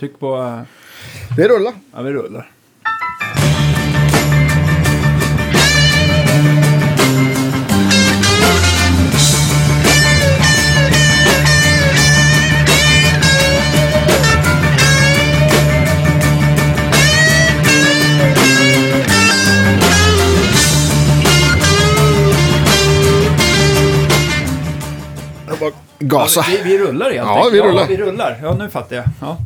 Tryck på... eh, Det rullar. Ja, vi rullar. Gasa. Ja, vi, vi rullar helt Ja, enkelt. vi rullar. Ja, vi rullar. Ja, nu fattar jag. Ja.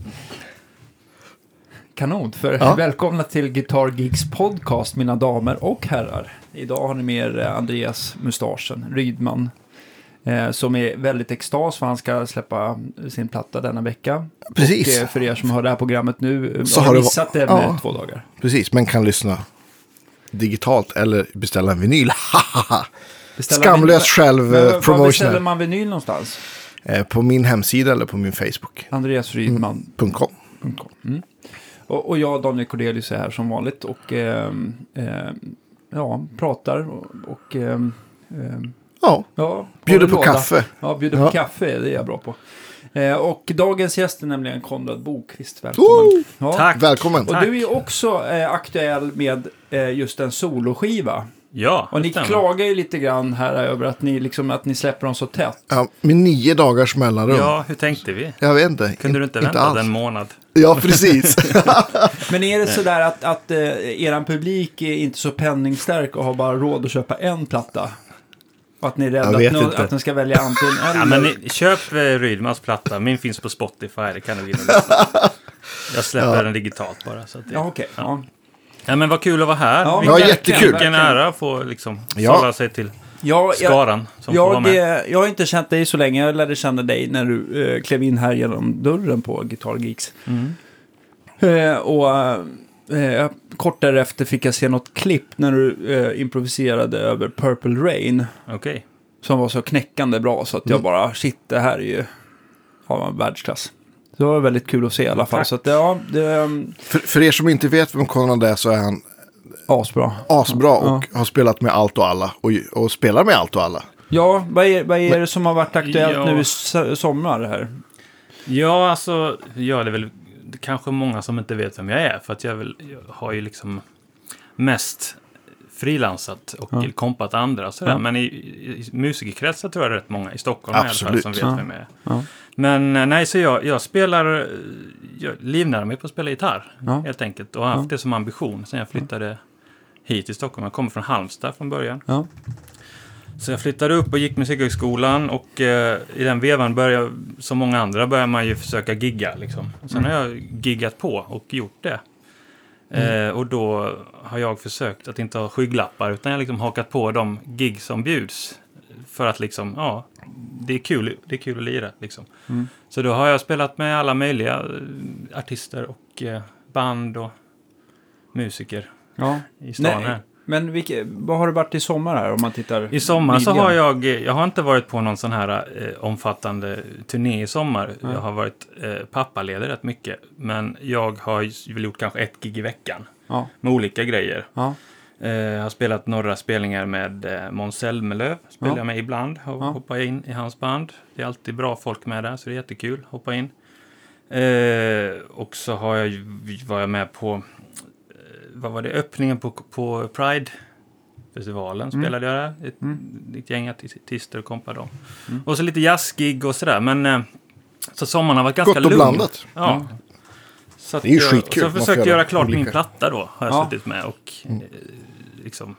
Kanon. För Ja. Välkomna till Guitar Geeks podcast, mina damer och herrar. Idag har ni med er eh, Andreas Mustaschen Rydman. Eh, som är väldigt extas för han ska släppa sin platta denna vecka. Precis. Och eh, för er som hör det här programmet nu eh, Så har har det missat det med ja. två dagar. Precis, men kan lyssna digitalt eller beställa en vinyl. Skamlös vin- själv Men eh, Var beställer man vinyl någonstans? Eh, På min hemsida eller på min Facebook. Andreas Rydman. .com. Mm. Och, och jag, Daniel Cordelius, är här som vanligt och ehm, ehm, ja, pratar och, och ehm, Ja, ja, bjuder på låda. kaffe. Ja, bjuder Ja. på kaffe, det är jag bra på. Eh, och dagens gäst är nämligen Konrad Bokvist. Välkommen. Ja. Tack. Välkommen. Och du är också eh, aktuell med eh, just en soloskiva. Ja, Och ni stämmer. klagar ju lite grann här över att ni, liksom, att ni släpper dem så tätt. Ja, med nio dagars mellanrum. Ja, hur tänkte vi? Jag vet inte. Kunde du inte vänta alls. en månad? Ja, precis. Men är det sådär att, att eh, eran publik är inte så penningstark och har bara råd att köpa en platta? Och att ni är rädda att, nå- att den ska välja antingen eller? Ja, men ni, köp eh, Rydmans platta. Min finns på Spotify. Det kan du på. Jag släpper den digitalt bara. Så att det, Ja, okej. Ja. ja, men vad kul att vara här. Ja, Vilken- ja, jättekul. Vilken ära att få liksom Ja. sålla sig till Jag, skaran som får vara med. eh, jag har inte känt dig så länge. Jag lärde känna dig när du eh, klev in här genom dörren på Guitar Geeks. Mm. Eh, och eh, kort därefter fick jag se något klipp när du eh, improviserade över Purple Rain. Okej. Som var så knäckande bra så att jag Mm. bara, shit, det här är ju ja, världsklass. Det var väldigt kul att se i alla fall. Tack. Så att, ja, det för, för er som inte vet vem Konrad är så är han asbra. asbra Ja. och har spelat med allt och alla. Och, och spelar med allt och alla. Ja, vad är, vad är det som har varit aktuellt Ja. nu i so- sommar här? Ja, alltså, ja, det är väl det är kanske många som inte vet vem jag är. För att jag, är väl, jag har ju liksom mest frilansat och Ja. kompat andra. och Sådär. Ja. Men i, i musikerkretsar tror jag det är rätt många i Stockholm i alla Absolut. fall som vet Ja. vem jag är. Ja. Men eh, nej, så jag, jag spelar, eh, jag livnär mig på att spela gitarr helt enkelt. Och har haft det som ambition sen jag flyttade hit till Stockholm. Jag kommer från Halmstad från början. Ja. Så jag flyttade upp och gick Musikhögskolan och eh, i den vevan började, som många andra, börjar man ju försöka gigga. Liksom. Och sen har jag giggat på och gjort det. Eh, och då har jag försökt att inte ha skygglappar utan jag har liksom hakat på de gig som bjuds. För att liksom, ja, det är kul, det är kul att lira liksom. Mm. Så då har jag spelat med alla möjliga eh, artister och eh, band och musiker ja. i stan Nej, här. Men vilke, vad har det varit i sommar här om man tittar? I sommar så har jag, jag har inte varit på någon sån här eh, omfattande turné i sommar. Nej. Jag har varit eh, pappaledig rätt mycket. Men jag har väl gjort kanske ett gig i veckan Ja. med olika grejer. Ja. Eh, jag har spelat några spelningar med eh, Måns Zelmerlöw. Spelar Ja. jag med ibland. Har Ja. hoppat in i hans band. Det är alltid bra folk med där, så det är jättekul. Hoppa in. Eh, och så har jag, var jag med på, vad var det, öppningen på, på Pride-festivalen Mm. spelade jag där. Ett, Mm. ett gäng artister och kompade dem. Mm. Och så lite jazzgig och sådär. Men eh, så sommaren har varit ganska Gott och lugn. blandat. Ja. Så att Det är ju jag, skitkul. Så jag Man får försökt göra klart min olika. platta då. Har jag Ja. suttit med och eh, liksom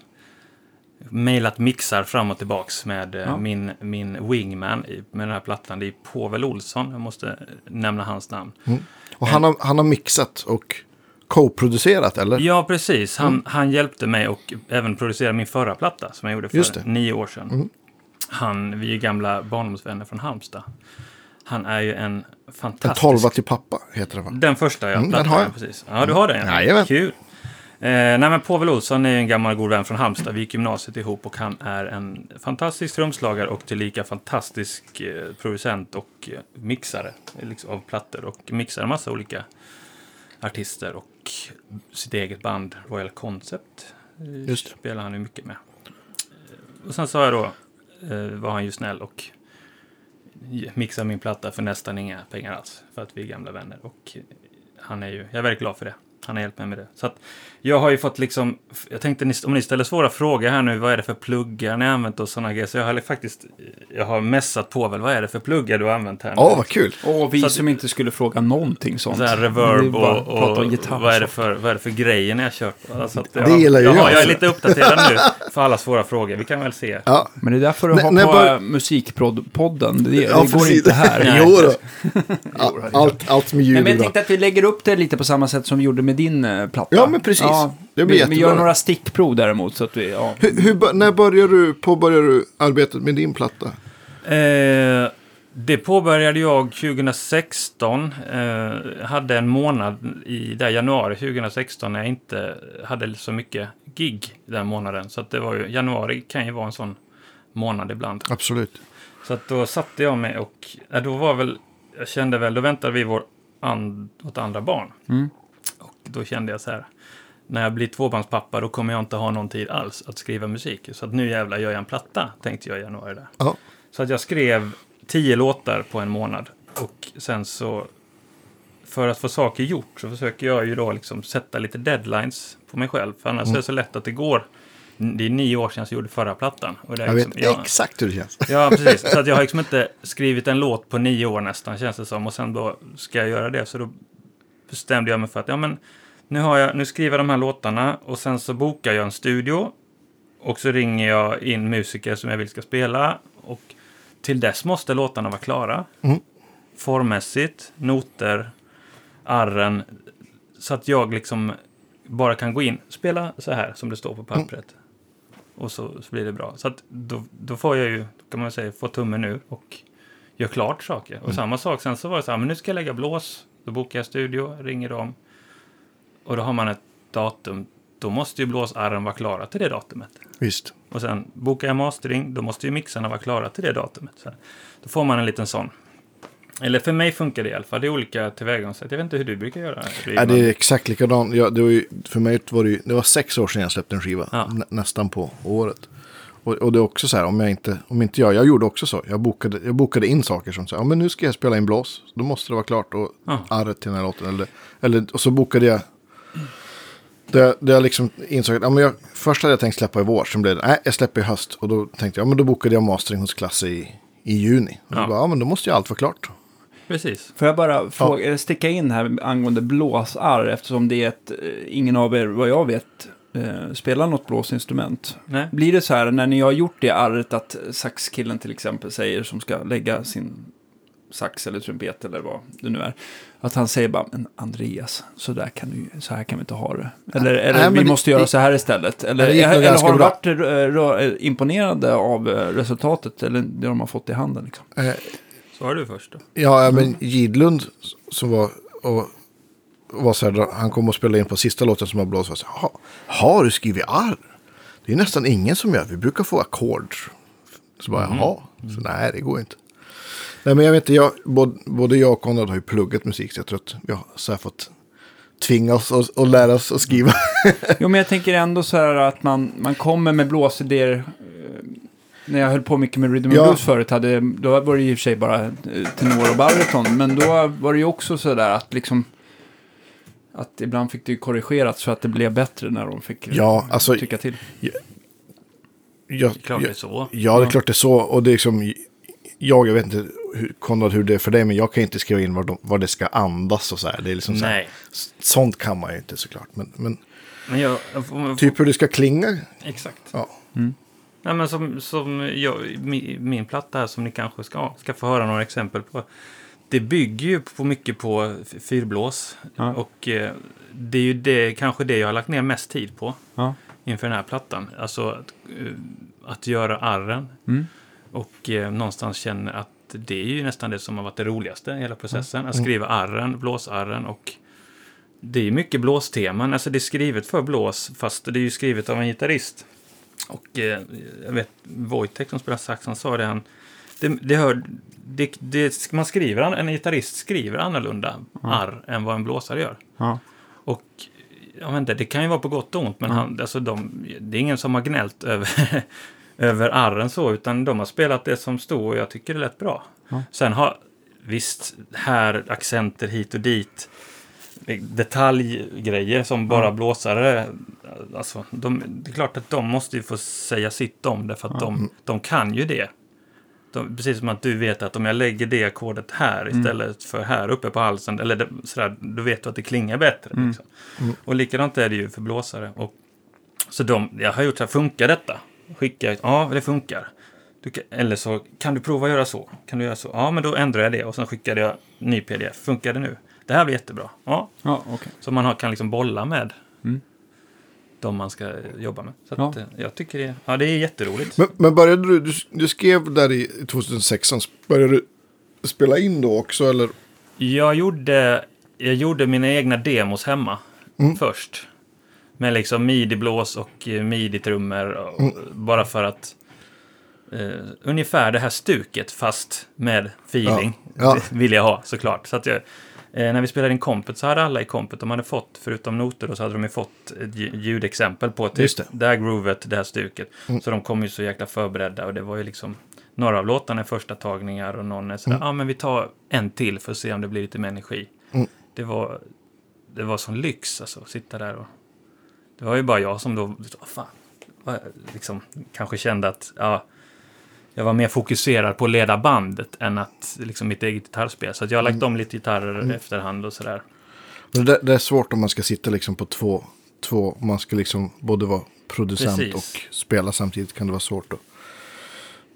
mejlat mixar fram och tillbaks med eh, Ja. min, min wingman i, med den här plattan. Det är Povel Olsson. Jag måste nämna hans namn. Och han har, han har mixat och co-producerat, eller? Ja, precis. Han, Mm. han hjälpte mig och även producera min förra platta som jag gjorde för nio år sedan. Mm. Han, vi är gamla barndomsvänner från Halmstad. Han är ju en En fantastisk... tolva till pappa heter det va? Den första, ja. Mm, den plattan, har jag. Precis. Ja, du har den? Ja. Jajamän. Kul. Eh, nej, men Povel Olsson är ju en gammal god vän från Halmstad. Vi gick gymnasiet ihop och han är en fantastisk trumslagare och tillika fantastisk eh, producent och eh, mixare liksom, av plattor. Och mixar en massa olika artister och sitt eget band Royal Concept. eh, Just det. Spelar han ju mycket med. Eh, Och sen sa jag då, eh, var han ju snäll och mixade min platta för nästan inga pengar alls. För att vi är gamla vänner. Och han är ju, jag är väldigt glad för det. Han har hjälpt mig med det. Så att jag har ju fått liksom, jag tänkte om ni ställer svåra frågor här nu, vad är det för pluggar ni har använt och sådana grejer. Så jag har faktiskt, jag har messat på väl, vad är det för pluggar du har använt här nu? Ja, vad kul. Och vi Så att- som inte skulle fråga någonting sånt. Så här Vi reverb bara och, om och, gitarr vad, är det för, vad är det för grejer ni har kört? Alltså att Det gillar ju jag. jag. har- Jag är lite uppdaterad nu för alla svåra frågor. Vi kan väl se. Ja, Men det är därför du har på bör- musikpodden. Det, det ja går precis. inte här. jo då. Allt, allt, Nej, ljud men jag tänkte att vi lägger upp det lite på samma sätt som vi gjorde med din eh, platta. Ja, men precis. Det blir vi, vi jättebra. gör några stickprov däremot. Så att vi, ja. Hur, hur, bör- när börjar du, påbörjar du arbetet med din platta? Eh, det påbörjade jag 2016. Eh, hade en månad i där januari 2016 när jag inte hade så mycket gig den månaden. Så att det var ju, januari kan ju vara en sån månad ibland. Absolut. Så att då satte jag mig och, ja, då var väl, jag kände väl, då väntade vi vår and, vårt andra barn. Mm. Då kände jag så här, när jag blir tvåbarnspappa då kommer jag inte ha någon tid alls att skriva musik. Så att nu jävlar gör jag en platta, tänkte jag i januari där. Ja. Så att jag skrev tio låtar på en månad. Och sen så, för att få saker gjort så försöker jag ju då liksom sätta lite deadlines på mig själv. För annars är det så lätt att det går. Det är nio år sedan jag gjorde förra plattan. Och det är Jag liksom, vet ja, exakt hur det känns. Ja, precis. Så att jag har liksom inte skrivit en låt på nio år nästan, känns det som. Och sen då ska jag göra det. Så då bestämde jag mig för att, ja men, nu, har jag, nu skriver jag de här låtarna och sen så bokar jag en studio. Och så ringer jag in musiker som jag vill ska spela. Och till dess måste låtarna vara klara. Mm. Formmässigt, noter, arren. Så att jag liksom bara kan gå in, spela så här som det står på pappret. Och så, så blir det bra. Så att då, då får jag ju, kan man säga, få tummen nu och gör klart saker. Och samma sak, sen så var det så här, men nu ska jag lägga blås. Då bokar jag studio, ringer dem. Och då har man ett datum. Då måste ju blåsarren vara klara till det datumet. Visst. Och sen bokar jag mastering, då måste ju mixarna vara klara till det datumet. Så. Då får man en liten sån. Eller för mig funkar det i alla fall. Det är olika tillvägagångssätt. Jag vet inte hur du brukar göra. Ja, det är exakt likadant. Ja, det var ju, för mig var det ju, det var sex år sedan jag släppte en skiva. Ja. Nä, nästan på året. Och, och det är också så här, om jag inte, om inte jag, jag gjorde också så. Jag bokade, jag bokade in saker som så här, ja men nu ska jag spela in blås. Då måste det vara klart och Ja. arret till den här låten. Eller, eller, och så bokade jag, det, det jag liksom insåg att, ja men jag, först hade jag tänkt släppa i vår, sen blev det, nej jag släpper i höst. Och då tänkte jag, ja men då bokade jag mastering hos Klasse i, i juni. Och Ja. ja. Bara, ja men då måste ju allt vara klart. Precis. Får jag bara fråga, eh, sticka in här angående blåsarr eftersom det är ett, eh, ingen av er, vad jag vet, eh, spelar något blåsinstrument. Nej. Blir det så här när ni har gjort det arret att saxkillen till exempel säger som ska lägga sin sax eller trumpet eller vad det nu är. Att han säger bara, men Andreas, så, där kan du, så här kan vi inte ha det. Eller, eller Nej, vi det- måste göra det- så här istället. Eller, eller ganska har de varit eh, rö- imponerade av eh, resultatet eller det de har fått i handen? Liksom? Eh, Svarar du först då? Ja, ja, men Gidlund som var, och, var så här, han kom och spelade in på sista låten som har blåst. var så här, "Ha, Har du skrivit arr? Det är nästan ingen som gör. Vi brukar få ackord. Så bara, jaha. Så nej, det går inte. Nej, men jag vet inte. Jag, både, både jag och Konrad har ju pluggat musik. Så jag tror att vi har så här fått tvinga oss och, och lära oss att skriva. Jo, men jag tänker ändå så här att man, man kommer med blåsidéer. eh, När jag höll på mycket med rhythm and Ja. blues förut, hade, då var det i och för sig bara eh, tenor och bariton. Men då var det ju också så där att liksom... Att ibland fick det ju korrigerat så att det blev bättre när de fick Ja, alltså- tycka till. Jag, Klart det är jag, så. ja, det är klart det är så. Och det är liksom, jag, jag vet inte hur, Konrad hur det är för dig. Men jag kan inte skriva in vad, de, vad det ska andas och så här. Det är liksom så här, Nej. Sånt kan man ju inte såklart. Men, men Men jag... jag får- typ hur det ska klinga. Exakt. Ja. Nej, men som, som jag, min, min platta här som ni kanske ska, ska få höra några exempel på. Det bygger ju på mycket på fyrblås. Ja. Och eh, det är ju det, kanske det jag har lagt ner mest tid på Ja. inför den här plattan. Alltså att, eh, att göra arren. Mm. Och eh, någonstans känner att det är ju nästan det som har varit det roligaste i hela processen. Att skriva arren, blåsarren och det är ju mycket blåsteman. Alltså det är skrivet för blås fast det är ju skrivet av en gitarrist. Och eh, jag vet, Wojtek som spelar sax, han sa det, han, det, det hör, det, det, man skriver, en gitarrist skriver annorlunda arr än vad en blåsare gör. Ja. Och jag vet inte, det kan ju vara på gott och ont, men han, alltså de, det är ingen som har gnällt över, över arren så, utan de har spelat det som stod och jag tycker det lät bra. Ja. Sen har, visst, här accenter hit och dit. detaljgrejer som bara blåsare. Alltså, de, det är klart att de måste ju få säga sitt om det för att de, de kan ju det. De, precis som att du vet att om jag lägger det ackordet här istället för här uppe på halsen, eller det, sådär, då vet du att det klingar bättre. Liksom. Och likadant är det ju för blåsare. Och, så de, jag har gjort så här, funkar detta? Skickar, ja det funkar. Kan, eller så, kan du prova att göra så? Kan du göra så? Ja, men då ändrar jag det och sen skickade jag ny pdf. Funkar det nu? Det här blir jättebra. Ja, Ja, okej. så man har, kan liksom bolla med Mm. De man ska jobba med. Så Ja. att, eh, jag tycker det, ja, det är jätteroligt. Men, men började du, du, du skrev där i 2016, började du spela in då också eller? Jag gjorde, jag gjorde mina egna demos hemma Mm. först. Med liksom midi-blås och eh, midi-trummor. Mm. Bara för att... Eh, ungefär det här stuket fast med feeling. Ja, ja. Vill jag ha såklart. Så att jag, eh, när vi spelade in kompet så hade alla i kompet, de hade fått, förutom noter, då, så hade de ju fått ljudexempel på typ, Just det. det här groovet, det här stuket. Mm. Så de kom ju så jäkla förberedda och det var ju liksom några av låtarna är första tagningar och någon är sådär, ja men vi tar en till för att se om det blir lite mer energi. Mm. Det var, det var sån lyx alltså, att sitta där och... Det var ju bara jag som då, fan, liksom, kanske kände att, ja, jag var mer fokuserad på att leda bandet än att, liksom, mitt eget gitarrspel. Så jag har lagt om lite gitarrer efterhand och sådär. Det, det är svårt om man ska sitta liksom på två, två man ska liksom både vara producent Precis. och spela samtidigt kan det vara svårt att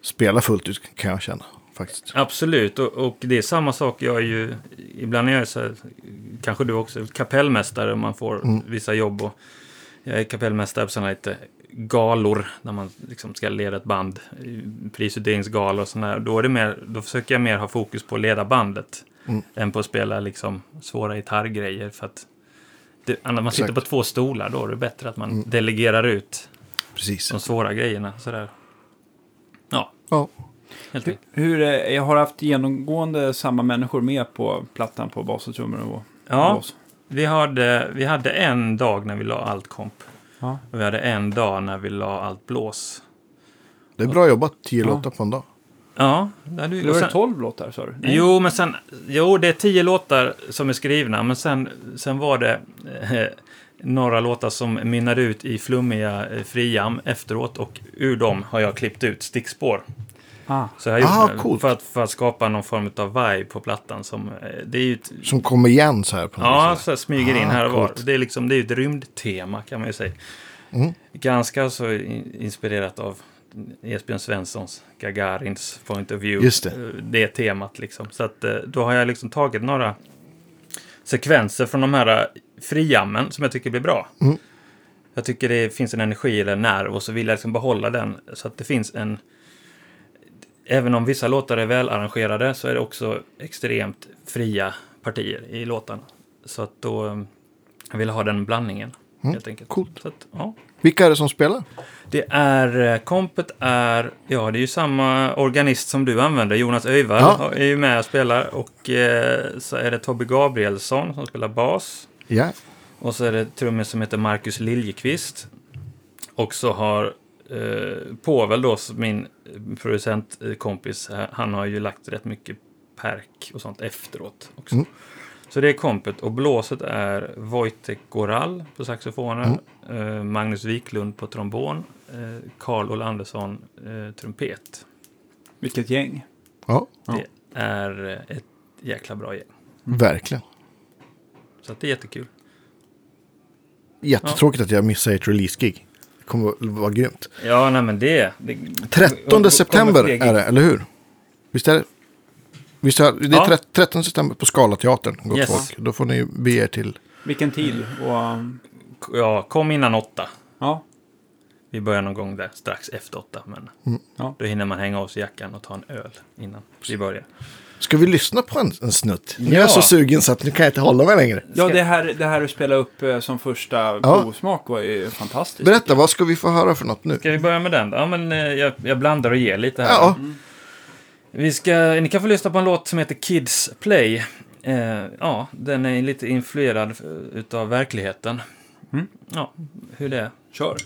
spela fullt ut kan jag känna faktiskt. Absolut, och, och det är samma sak. Jag är ju, ibland är jag så här, kanske du också, kapellmästare om man får vissa jobb. Och jag är kapellmästare på sådana lite galor, när man liksom ska leda ett band, prisutdelningsgalor och sådär. Då, är det mer, då försöker jag mer ha fokus på att leda bandet, Mm. än på att spela liksom svåra gitarrgrejer. För att det, när man sitter Exakt. Mm. på två stolar, då är det bättre att man delegerar ut Precis. de svåra grejerna. Sådär. Ja, Ja. helt Hur, enkelt. hur, eh, jag har haft genomgående samma människor med på plattan på bas och trummor och Ja. blås. Vi hade, vi hade en dag när vi la allt komp. Ja. Och vi hade en dag när vi la allt blås. Det är bra jobbat, tio Ja. låtar på en dag. Ja, det hade. Det var sen- 12 låtar sa du? Nej. Jo, men sen, jo, det är tio låtar som är skrivna, men sen, sen var det eh, några låtar som mynnar ut i flummiga eh, friam efteråt och ur dem har jag klippt ut stickspår. Ah. Så jag har gjort Ah, det coolt. för, att, för att skapa någon form av vibe på plattan. Som, eh, det är ju ett, Som kommer igen så här på något Ja, sätt. så här smyger in Ah, här och var. coolt. Det är, liksom, det är ett rymdtema kan man ju säga. Mm. Ganska så in- inspirerat av Esbjörn Svenssons Gagarins point of view. Just det. Eh, Det temat liksom. Så att eh, då har jag liksom tagit några sekvenser från de här friammen som jag tycker blir bra. Mm. Jag tycker det finns en energi eller en nerv och så vill jag liksom behålla den så att det finns en... Även om vissa låtar är välarrangerade så är det också extremt fria partier i låtarna. Så att då... Jag vill ha den blandningen, Mm, helt enkelt. coolt. Så att, ja. Vilka är det som spelar? Det är, eh, kompet är, ja det är ju samma organist som du använder, Jonas Öjvall Ja. är ju med och spelar. Och eh, så är det Tobbe Gabrielsson som spelar bas. Ja. Och så är det trummis som heter Marcus Liljekvist. Och så har eh, Povel då, min producentkompis, eh, han har ju lagt rätt mycket perk och sånt efteråt också. Mm. Så det är kompet. Och blåset är Wojtek Goral på saxofonen, eh, Magnus Wiklund på trombon, eh, Carl Olandersson eh, trumpet. Vilket gäng. ja, Ja. Det är eh, ett jäkla bra gäng. verkligen. Så att det är jättekul. Jättetråkigt att jag missade ett release-gig. Kommer att vara grymt. Ja, nej men det... det 13 kommer september är det, eller hur? Visst är det? Visst är det, det är Ja. tre- 13 september på Scalateatern, gott Yes. folk. Då får ni bege er till... Vilken tid? Och, um, Ja, kom innan åtta. ja. Vi börjar någon gång där strax efter åtta, men Mm. Ja. då hinner man hänga av sig jackan och ta en öl innan vi börjar. Ska vi lyssna på en, en snutt? Nu är Ja. jag så sugen så att nu kan jag inte hålla mig längre. ja, det här, det här att spela upp eh, som första Ja. provsmak var ju fantastiskt. Berätta, vad ska vi få höra för något nu? Ska vi börja med den? Ja, men eh, jag, jag blandar och ger lite här. Ja, Vi ska, ni kan få lyssna på en låt som heter Kids Play. Eh, ja, den är lite influerad eh, utav verkligheten. Mm. Ja, hur det är. Kör.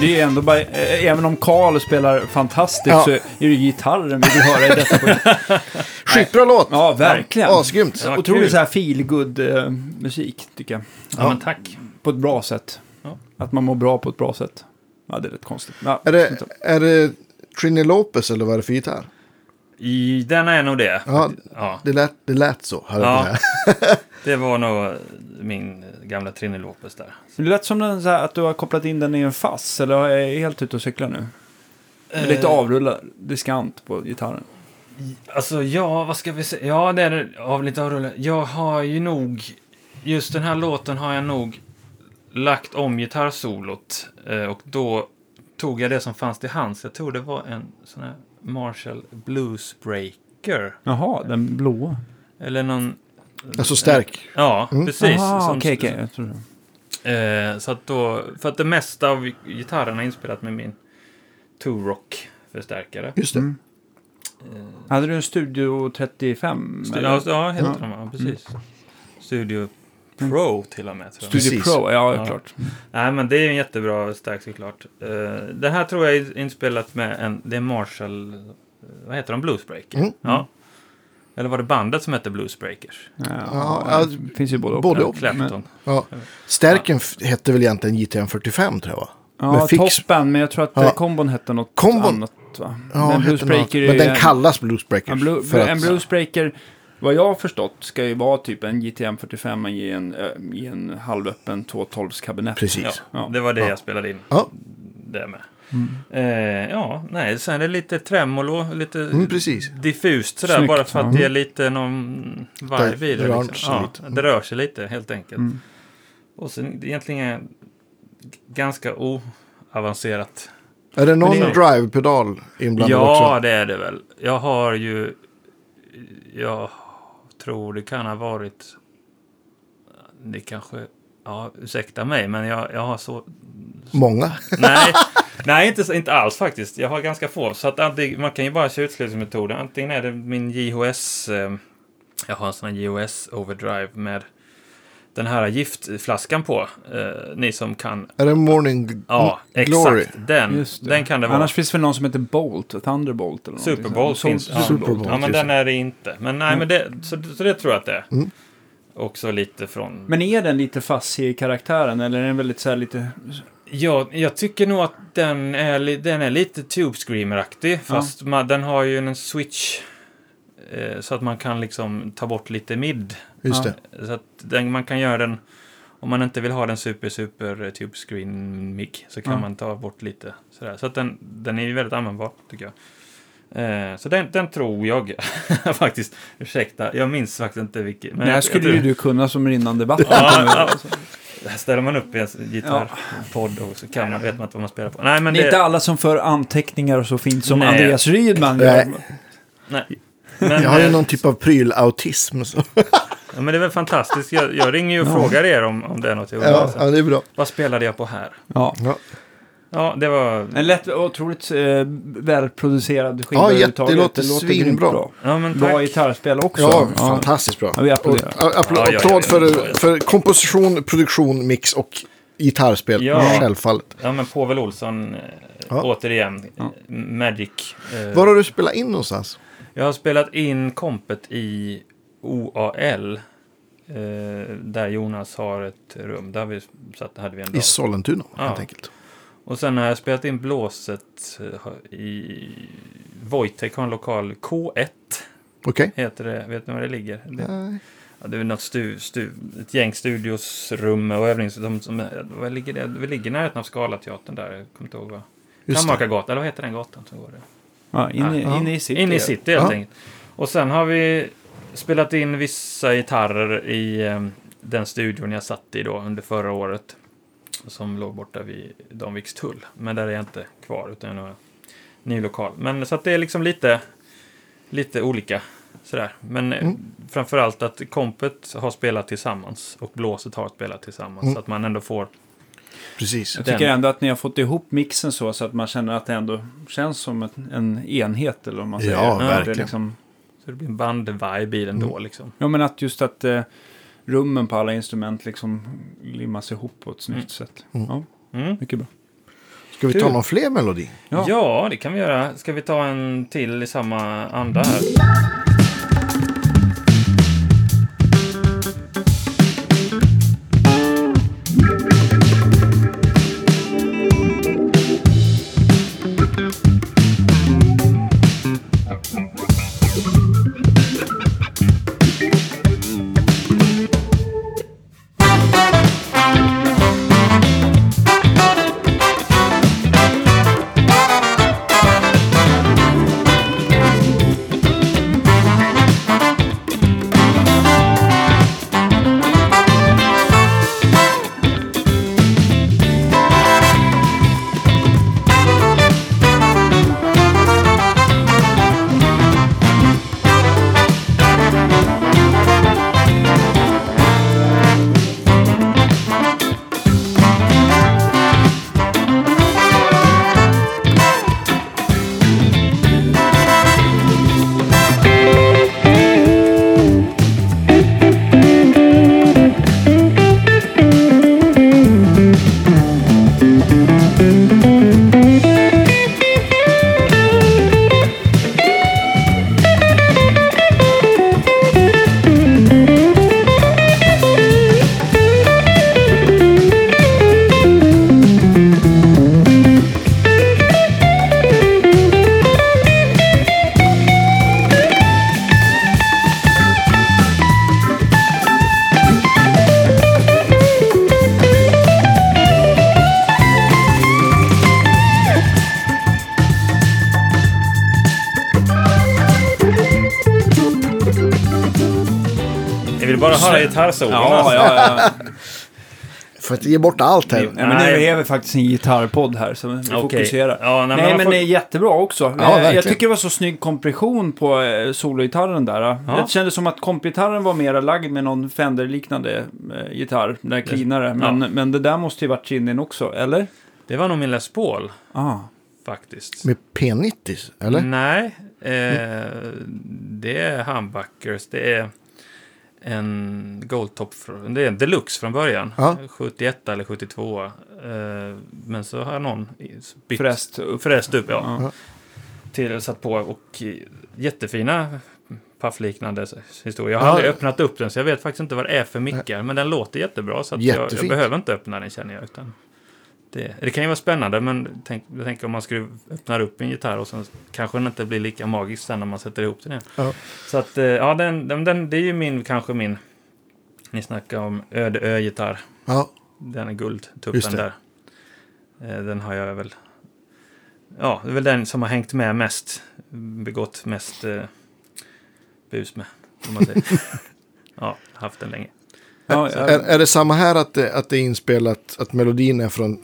Det är ändå bara, eh, även om Carl spelar fantastiskt Ja. så är det ju gitarren vi vill höra i detta program. Skitbra låt! Ja, verkligen. Asgrymt! Ja, Otroligt kul. så här feelgood eh, musik, tycker jag. Ja, men tack. På ett bra sätt. Ja. Att man mår bra på ett bra sätt. Ja, det är rätt konstigt. Ja, Är det, är det Trini Lopez eller vad är det för gitarr? I, den är nog det. Ja, Ja, det lät, det lät så. Ja. det det var nog min gamla Trini Lopez där. Det lät som den, så här, att du har kopplat in den i en fass, eller är jag helt ute och cyklar nu? Med lite avrullad diskant på gitarren. Alltså, ja, vad ska vi säga? Ja, det är. Av lite avrullad. Jag har ju nog... Just den här låten har jag nog lagt om gitarrsolot. Eh, och då tog jag det som fanns till hands. Jag tror det var en sån här Marshall Bluesbreaker. Jaha, den blåa. Eller någon... Alltså stärk. Ja, Mm. precis. Som- okej, okej. jag tror det. Eh, så att då, för att det mesta av gitarren är inspelat med min Two-Rock-förstärkare. Just det. Mm. Hade du en Studio 35? Stu- eller? ja, ja, heter Ja. de, ja, precis. Studio Pro till och med. Tror jag. Studio Precis. Pro, ja, Ja. klart. Nej, men det är en jättebra stärk såklart. Uh, det här tror jag är inspelat med en, det är Marshall, eh, vad heter de, Bluesbreaker? Mm. Ja. Eller var det bandet som hette Bluesbreakers? Ja, Ja, ja, ja, det finns ju både och. både Ja, och. Clapton. Ja. Stärken f- hette väl egentligen JTM 45 tror jag va? Ja, Men fix- toppen, men jag tror att Ja. ja. kombon hette något Kombon- annat. Va? Ja, men hette något. Bluesbreaker är Men den en- kallas Bluesbreakers. En, att- en bluesbreaker, vad jag har förstått, ska ju vara typ en GTM 45 i en, äh, i en halvöppen 212 kabinett. Precis. Ja, Ja. det var det Ja. jag spelade in. Ja. Det med. Eh, ja, nej, sen är det lite tremolo, lite Mm, precis. diffust sådär, Snyggt, bara för att ja. det är lite någon Det- i det. rör Liksom. sig Ja, lite. det rör sig lite helt enkelt. Mm. Och sen det egentligen är ganska oavancerat. Är det någon det- drive-pedal inblandad Ja, också? det är det väl. Jag har ju... Jag tror det kan ha varit... Det kanske... Ja, ursäkta mig, men jag, jag har så... Många. Nej, nej inte, inte alls faktiskt. Jag har ganska få. Så att antingen, man kan ju bara köra utslussningsmetoden. Antingen är det min JHS... Eh, jag har en sån här JHS Overdrive med den här giftflaskan på. Eh, ni som kan... Är det Morning Ja, Glory? exakt. Den, den kan det vara. Annars finns det väl någon som heter Bolt, Thunderbolt eller sånt. finns. Ja. Superbowl. ja, men den är det inte. Men nej, Mm. men det, så, så det tror jag att det är. Mm. Också lite från... Men är den lite fassig i karaktären eller är den väldigt så här lite... Ja, jag tycker nog att den är, den är lite Tube Screamer-aktig. Fast man, den har ju en switch. Eh, så att man kan liksom ta bort lite mid. Just Ja. det. Så att den, man kan göra den... Om man inte vill ha den super, super eh, Tube Screen mic så kan Ja. man ta bort lite sådär. Så att den, den är ju väldigt användbar, tycker jag. Eh, så den, den tror jag faktiskt. Ursäkta, jag minns faktiskt inte vilket. men det här jag- skulle jag ju du kunna som rinnande vatten. Ja, ja. ställer man upp i en gitarrpodd och så kan man, vet man inte vad man spelar på. Nej, men Det är det, inte alla som för anteckningar och så fint som Nej. Andreas Rydman gör. Nej. nej. Men, Jag har ju eh, någon typ av prylautism. Så. Ja, men det är väl fantastiskt. Jag, jag ringer ju och frågar er om, om det är något jag undrar. Ja, ja, det är bra. Vad spelade jag på här? Ja. Ja. Ja, det var... En lätt, otroligt eh, välproducerad skiva Ja, jätte- det låter svinbra. Ja, men Bra gitarrspel också. Ja, fantastiskt bra. Ja, vi applåderar. Ja, ja, ja, applåd ja, för, ja, ja. för komposition, produktion, mix och gitarrspel. Ja. Självfallet. Ja, men Povel Olsson, eh, Ja. återigen, Ja. Magic. Eh, Var har du spelat in någonstans? Jag har spelat in kompet i OAL. Eh, där Jonas har ett rum. Där vi satt, hade vi en I dag. Sollentuna, Ja. helt enkelt. Och sen har jag spelat in blåset eh, i... Wojtek har en lokal K1. Okej. Heter det. Vet ni var det ligger? Det, Nej. ja, det är något stu, stu, ett gäng studiosrum och övningsrum. Vad ligger det? Vi ligger i närheten av Scalateatern där. Jag kommer inte ihåg vad. Kammakargatan, eller vad heter den gatan som går där? Ja, in, i- Ja. in i city. In i city helt Ja. enkelt. Och sen har vi spelat in vissa gitarrer i eh, den studion jag satt i då under förra året. Som låg borta vid Danvikstull. Men där är jag inte kvar utan jag har en ny lokal. Men så att det är liksom lite, lite olika sådär. Men eh, Mm. framförallt att kompet har spelat tillsammans och blåset har spelat tillsammans. Mm. Så att man ändå får Precis. Jag tycker ändå att ni har fått ihop mixen så, så att man känner att det ändå känns som en enhet. Eller vad man säger. Ja, Att det verkligen. Liksom, så det blir en band-vibe i den då Mm. liksom. ja, men att just att eh, rummen på alla instrument liksom limmas ihop på ett snyggt Mm. sätt. Mm. Ja, mycket bra. Ska vi ta någon fler melodi? Ja. Ja. det kan vi göra. Ska vi ta en till i samma anda här? Gitarrsolon. Ja, ja, ja. Får inte ge bort allt här. Nej, men nu är vi faktiskt en gitarrpodd här, så vi Okej. fokuserar. Ja, nej, nej, men får- det är jättebra också. Eh, verkligen. jag tycker det var så snygg kompression på eh, sologitarren där. Ja. Det kändes som att kompgitarren var mer lagd med någon Fender-liknande eh, gitarr, den där cleanare. Men, men det där måste ju varit Chinnin också, eller? Det var nog min Les Paul, Ah. faktiskt. Med P90, eller? Nej, eh, det är humbuckers. Det är en Goldtop. Det är en deluxe från början. Ja. 71 eller 72. Eh, men så har någon bytt, Fräst upp. fräst upp. Ja, Ja. till satt på och eh, jättefina paffliknande historier. Jag har Ja. aldrig öppnat upp den så jag vet faktiskt inte vad det är för mickar. Men den låter jättebra så att jag, jag behöver inte öppna den känner jag. Utan det, det kan ju vara spännande men tänk, jag tänker om man skulle öppna upp en gitarr och sen kanske den inte blir lika magisk sen när man sätter ihop den igen. Ja. Så att eh, ja, den, den, den, det är ju min, kanske min, ni snackar om öde ö-gitarr. Ja, Den är guldtuppen där. Eh, Den har jag väl... Ja, det är väl den som har hängt med mest. Begått mest eh, bus med, om man säger. ja, haft den länge. Ja, Är, jag, är det samma här att det, att det är inspelat, att melodin är från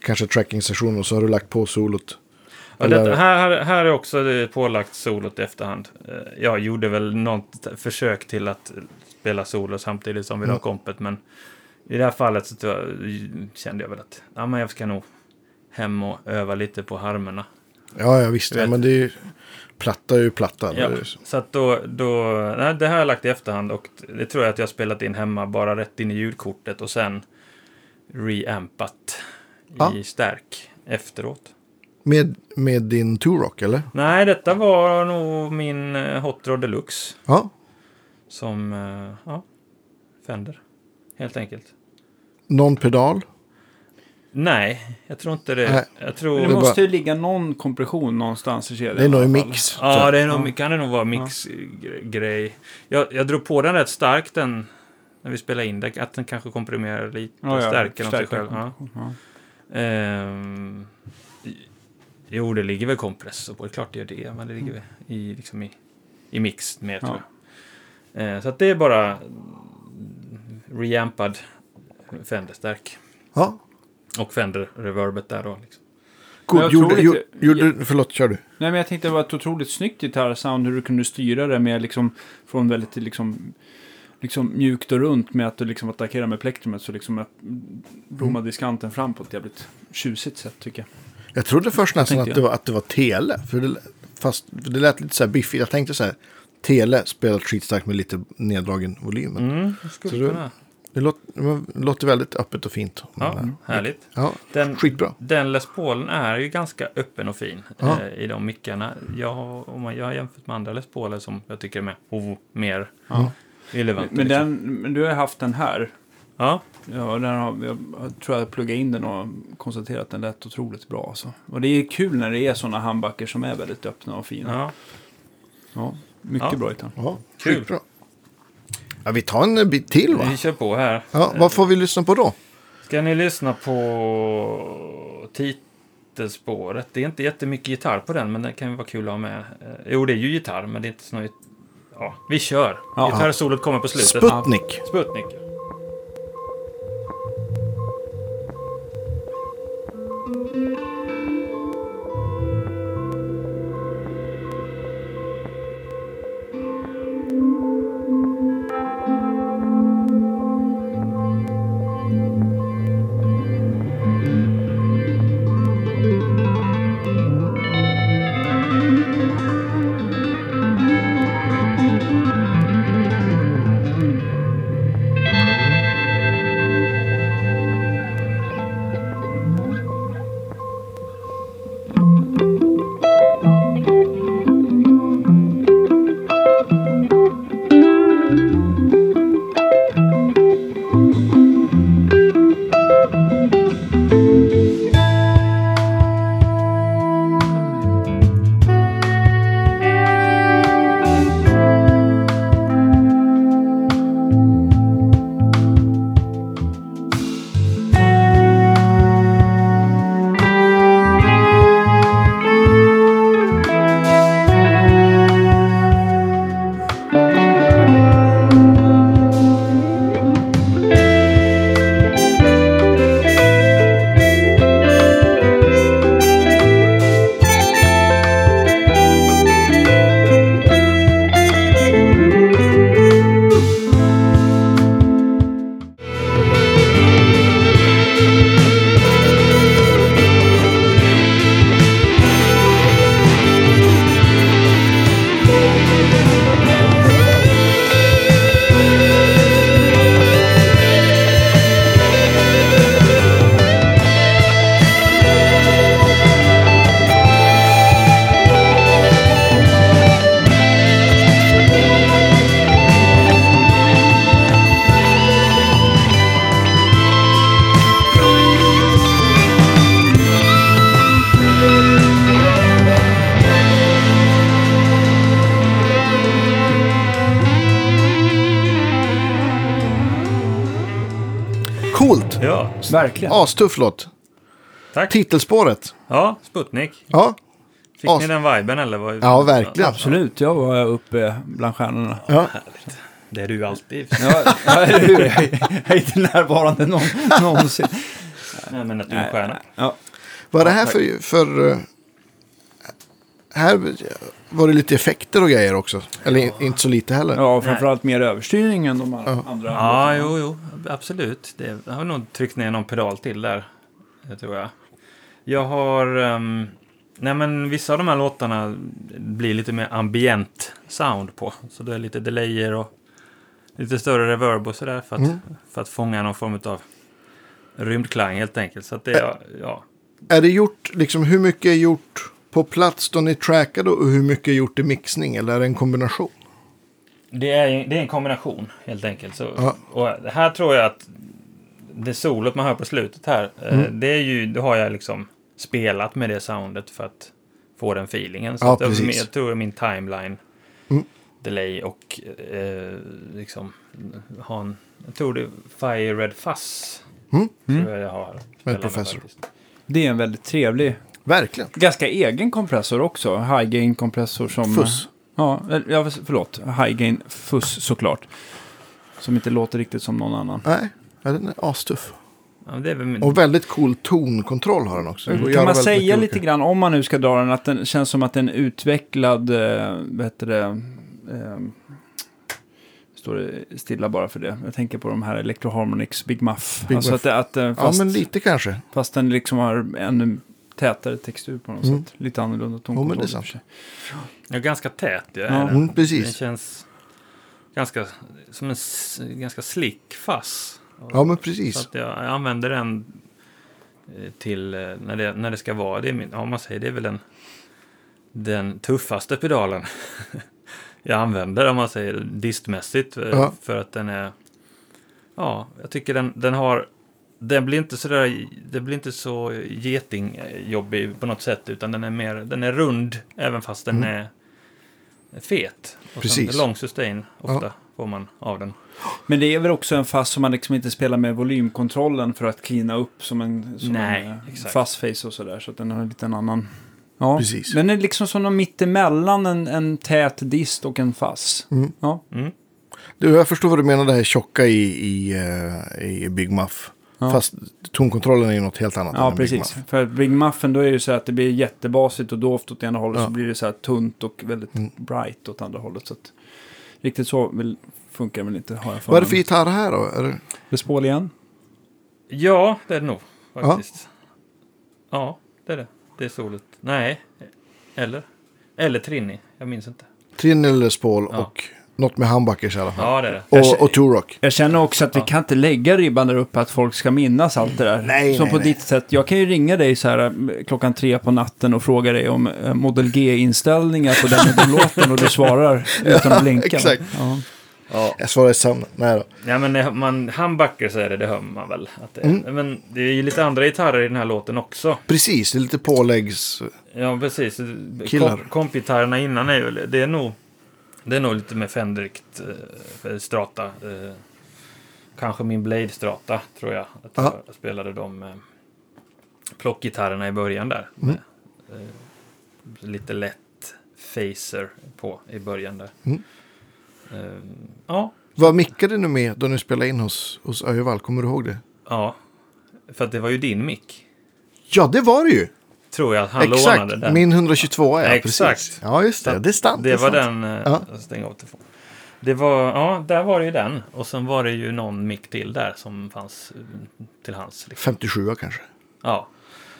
kanske tracking-sessionen och så har du lagt på solot? Ja, detta, här, här, är också det pålagt solot i efterhand. Eh, Jag gjorde väl något försök till att spela solo samtidigt som vi Mm. kompet, men i det här fallet så jag- kände jag väl att ja, men jag ska nog hem och öva lite på harmerna. Ja, ja visst. Ja, men det är ju, platta är ju platta. Ja, så. att då, då, nej, det här har jag lagt i efterhand och det tror jag att jag har spelat in hemma bara rätt in i ljudkortet och sen reampat Ja. i stärk efteråt. Med, med din Turok, eller? Nej, detta var nog min eh, Hot Rod Deluxe. Ja. Som, eh, ja, Fender. Helt enkelt. Någon pedal? Nej, jag tror inte det. Nej. Jag det tror... är måste ju ligga någon kompression någonstans i kedjan. Det är nog i en mix. Ja, det är nog, Ja. kan det nog vara mixgrej. Jag, jag drog på den rätt starkt den, när vi spelade in det, att den kanske komprimerar lite och Ja, ja, stärker om sig själv. Ja. Ja. Ehm, jo, det ligger väl kompressor på, det är klart det gör det, men det ligger väl i, liksom i, i mix med tror jag. Ehm, så att det är bara mm, reampad Fender-stärk. Ja. Och Fender-reverbet där då. Liksom. God, jag gjorde, gjorde, gjorde, förlåt, kör du. Nej, men jag tänkte det var ett otroligt snyggt gitarrsound hur du kunde styra det med liksom från väldigt liksom liksom mjukt och runt med att du liksom attackerar med plektrumet så liksom blommar diskanten fram på ett jävligt tjusigt sätt tycker jag. Jag trodde först nästan att det, var, att det var tele. För det, fast för det lät lite så här biffigt. Jag tänkte så här. Tele spelar skitstarkt med lite neddragen volym. Mm, Så. Det låter, det låter väldigt öppet och fint. Ja, Men, härligt. ja, Den, skitbra. Den Les Paulen är ju ganska öppen och fin Ja. eh, i de mickarna. Jag, har- om man, jag har jämfört med andra Les Pauler som jag tycker är med, oh, mer Ja. relevanta. Men, liksom. den, men du har haft den här. Ja, Ja, den har, jag tror jag pluggade in den och konstaterat att den lät otroligt bra. Alltså. Och det är kul när det är sådana handbacker som är väldigt öppna och fina. Ja, ja. mycket Ja. bra gitarr. Ja, Kul. skitbra. Ja, vi tar en bit till va? vi kör på här. Ja, vad får vi lyssna på då? Ska ni lyssna på titelspåret? Det är inte jättemycket gitarr på den, men det kan ju vara kul att ha med. Eh, Jo, det är ju gitarr, men det är inte så. Ja, vi kör. Ja. Gitarrsolot kommer på slutet. Sputnik. Sputnik. Verkligen. Astuff låt. tack. Titelspåret. Ja, Sputnik. Ja, Fick As- ni den viben eller? Vad? Ja, verkligen. Absolut, jag var uppe bland stjärnorna. ja. Det är du alltid. Ja, hur? Jag är inte närvarande någon, någonsin. Nej, men att du är en stjärna. Ja. Vad är det här för... för eh, här var det lite effekter och grejer också. Eller in- inte så lite heller. ja, framförallt mer överstyrning än de andra. Ja, jo, jo, absolut. Det, jag har nog tryckt ner någon pedal till där, det tror jag. Jag har... ehm, nej, men vissa av de här låtarna blir lite mer ambient sound på. Så det är lite delayer och lite större reverb och sådär för att, för att fånga någon form av rymdklang helt enkelt. Så att det är, ja. Är det gjort, liksom hur mycket är gjort på plats då ni trackade och hur mycket är gjort i mixning? Eller är det en kombination? Det är, det är en kombination helt enkelt. Så, Ja. Och det här tror jag att det solot man hör på slutet här, eh, det är ju, då har jag liksom spelat med det soundet för att få den feelingen. Så Ja, att jag, precis. jag tror min timeline, Mm. delay och eh, liksom ha en, jag tror det är Fire Red Fuzz. Mm. Tror jag jag har. spelat Professor. faktiskt. Det är en väldigt trevlig, Verkligen. ganska egen kompressor också. High gain kompressor som... Fuss. Ja, förlåt. High gain fuss såklart. Som inte låter riktigt som någon annan. Nej, ja, den är astuff. Ja, det är väl min, Och väldigt cool tonkontroll har den också. Göra Kan man säga lite olika. grann, om man nu ska dra den, att den känns som att den är utvecklad, eh, vad heter det, eh, står det stilla bara för det. Jag tänker på de här Electro Harmonix Big Muff. Big alltså Muff. att, det- att, eh, Ja, fast, men lite kanske. fast den liksom har ännu tätare textur på något Mm. sätt. Lite annorlunda Jo, men det är tonkontroll. för sig. ja, ganska tät. Ja, Ja. är den. Mm, Den precis. känns ganska som en ganska slick fass. Ja, men Så precis. att jag, jag använder den eh, till eh, när det, när det ska vara. Det är min, ja, man säger det är väl den, den tuffaste pedalen jag använder om man säger distmässigt. eh, Ja. För att den är, ja, jag tycker den, den har, den blir inte så där, det blir inte så getingjobbig på något sätt, utan den är mer, den är rund även fast den Mm. är fet. Och Precis. Lång sustain ofta får man av den. Men det är väl också en fast som man liksom inte spelar med volymkontrollen för att cleana upp som en, som Nej, en eh, fast face och sådär. Så att den har en liten annan... Ja, Precis. den är liksom som någon mittemellan en, en tät dist och en fass. Mm. Ja, Mm. Du, jag förstår vad du menar det här tjocka i, i, eh, i Big Muff. Ja. Fast tonkontrollen är ju något helt annat. ja än en Big precis. Muff. För Big Muffen då är det ju så att det blir jättebasigt och dovt åt ena hållet Ja. så blir det så här tunt och väldigt Mm. bright åt andra hållet. Så att riktigt så vill, funkar det väl inte har jag Vad är det för gitarr här då? Är det... Les Paul igen? Ja, det är det nog faktiskt. Ja, det är det. Det är solet. Nej, eller? Eller Trini, jag minns inte. Trin eller Paul Ja. och något med humbuckers i alla fall. Ja, det är det. Och, och Turok. Jag känner också att vi kan inte lägga ribban där uppe att folk ska minnas allt det där. Nej, Som nej, på nej. ditt sätt. Jag kan ju ringa dig så här eh, klockan tre på natten och fråga dig om eh, Model G-inställningar på den och den låten och du svarar utan att blinka. exakt. Ja. Ja. Jag svarar i sömnen. Nej då. Ja, men det- man, så är det, det hör man väl. Att det är. Mm. Men det är ju lite andra gitarrer i den här låten också. Precis, det är lite påläggs... Ja, precis. Killar. Kompgitarrerna innan är ju, det är nog, det är nog lite mer Fendrikt eh, Strata. Eh, kanske min Blade Strata, tror jag. Att Ja. jag spelade de eh, plockgitarrerna i början där. Mm. Med, eh, lite lätt phaser på i början där. Mm. Eh, ja, Vad mickade du med då ni spelade in hos, hos Öjevall? Kommer du ihåg det? ja. För att det var ju din mick. Ja, det var det ju! Tror jag att han Exakt, lånade den. min 122 ja, Exakt. precis. Ja, just det. Det är sant. Det är var sant. den eh, Ja. jag stängde av telefonen. Det var, ja, där var det ju den. Och sen var det ju någon mick till där som fanns eh, till hans. Liksom. 57 kanske. Ja.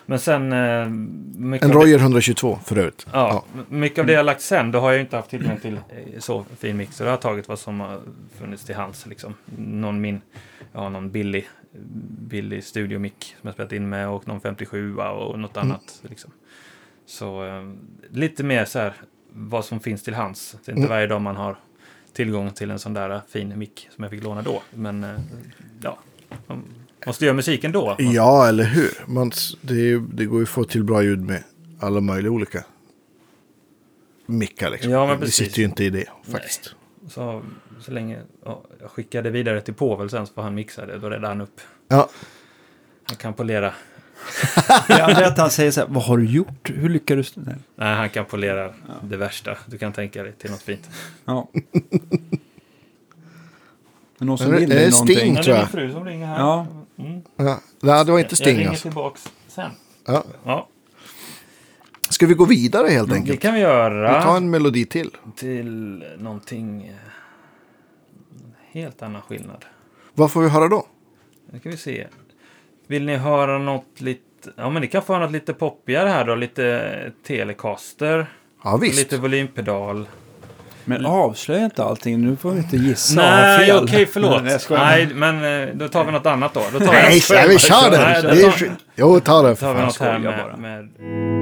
Men sen... eh, En det, Royer 122 för övrigt. ja, mycket av det jag lagt sen, då har jag ju inte haft tillgång till eh, så fin mix. Så jag har tagit vad som har funnits till hands. Liksom. Någon min, ja, någon billig, billig studiomick som jag spelat in med och någon 57 och något Mm. annat. Liksom. Så eh, lite mer så här vad som finns till hands. Det är inte Mm. varje dag man har tillgång till en sån där eh, fin mick som jag fick låna då. Men eh, ja, man måste göra musik ändå. Ja, eller hur? Man, det, det går ju att få till bra ljud med alla möjliga olika mickar. Liksom. Ja, men det precis. sitter ju inte i det faktiskt. Så, så länge ja, jag skickade vidare till Povel sen så får han mixa det. Då räddade han upp. Ja, Han kan polera. Det andra är att han säger så här, vad har du gjort? Hur lyckades du? Nej. Nej, han kan polera det värsta du kan tänka dig till något fint. Ja. Men någon som Är det- vill är dig det någonting. Sting? Tror det är jag. min fru som ringer här. Ja. Mm. Ja. Nej, det var inte Jag Sting ringer alltså. tillbaks sen. Ja. Ja, Ska vi gå vidare helt det enkelt? kan vi Vi göra. tar en melodi till. Till någonting... Helt annan skillnad. Vad får vi höra då? Nu ska vi se. Vill ni höra något lite... Ja, men ni kan få höra något lite poppigare här då. Lite Telecaster. Ja, visst. Lite volympedal. Men avslöja inte allting. Nu får vi inte gissa. Nej, okej, förlåt. Nej. Nej, men eh, då tar vi något annat då. då tar Nej, vi kör den. Nej, då tar- Jo, ta den Då tar vi något här med, med...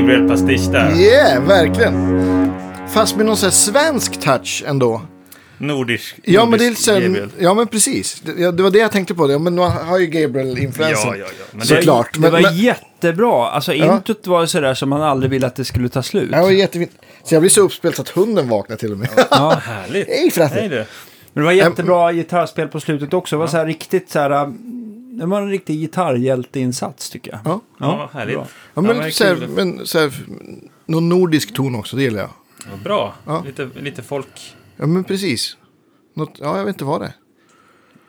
Gabriel-pastisch där. Yeah, verkligen. Fast med någon sån här svensk touch ändå. Nordisk. Ja, men det är Gabriel. ja men precis. Det, ja, det var det jag tänkte på. Ja, men nu har ju Gabriel-influensen. Ja, ja, ja. Men det, Såklart, Det men- var men- jättebra. Alltså Ja. introt var sådär som man aldrig ville att det skulle ta slut. Ja, Det var jättefint. Så jag blir så uppspelt så att hunden vaknar till och med. Ja. härligt. Hej du. Men det var jättebra gitarrspel på slutet också. Det var så här riktigt så här... Det var en riktig gitarrhjälteinsats tycker jag. Ja. Ja, härligt. bra. Ja, Ja, men, så här, kul. men så här, någon nordisk ton också, det gillar jag. Ja, bra. Ja. Lite, lite folk. Ja, men precis. Något, ja, jag vet inte vad det är.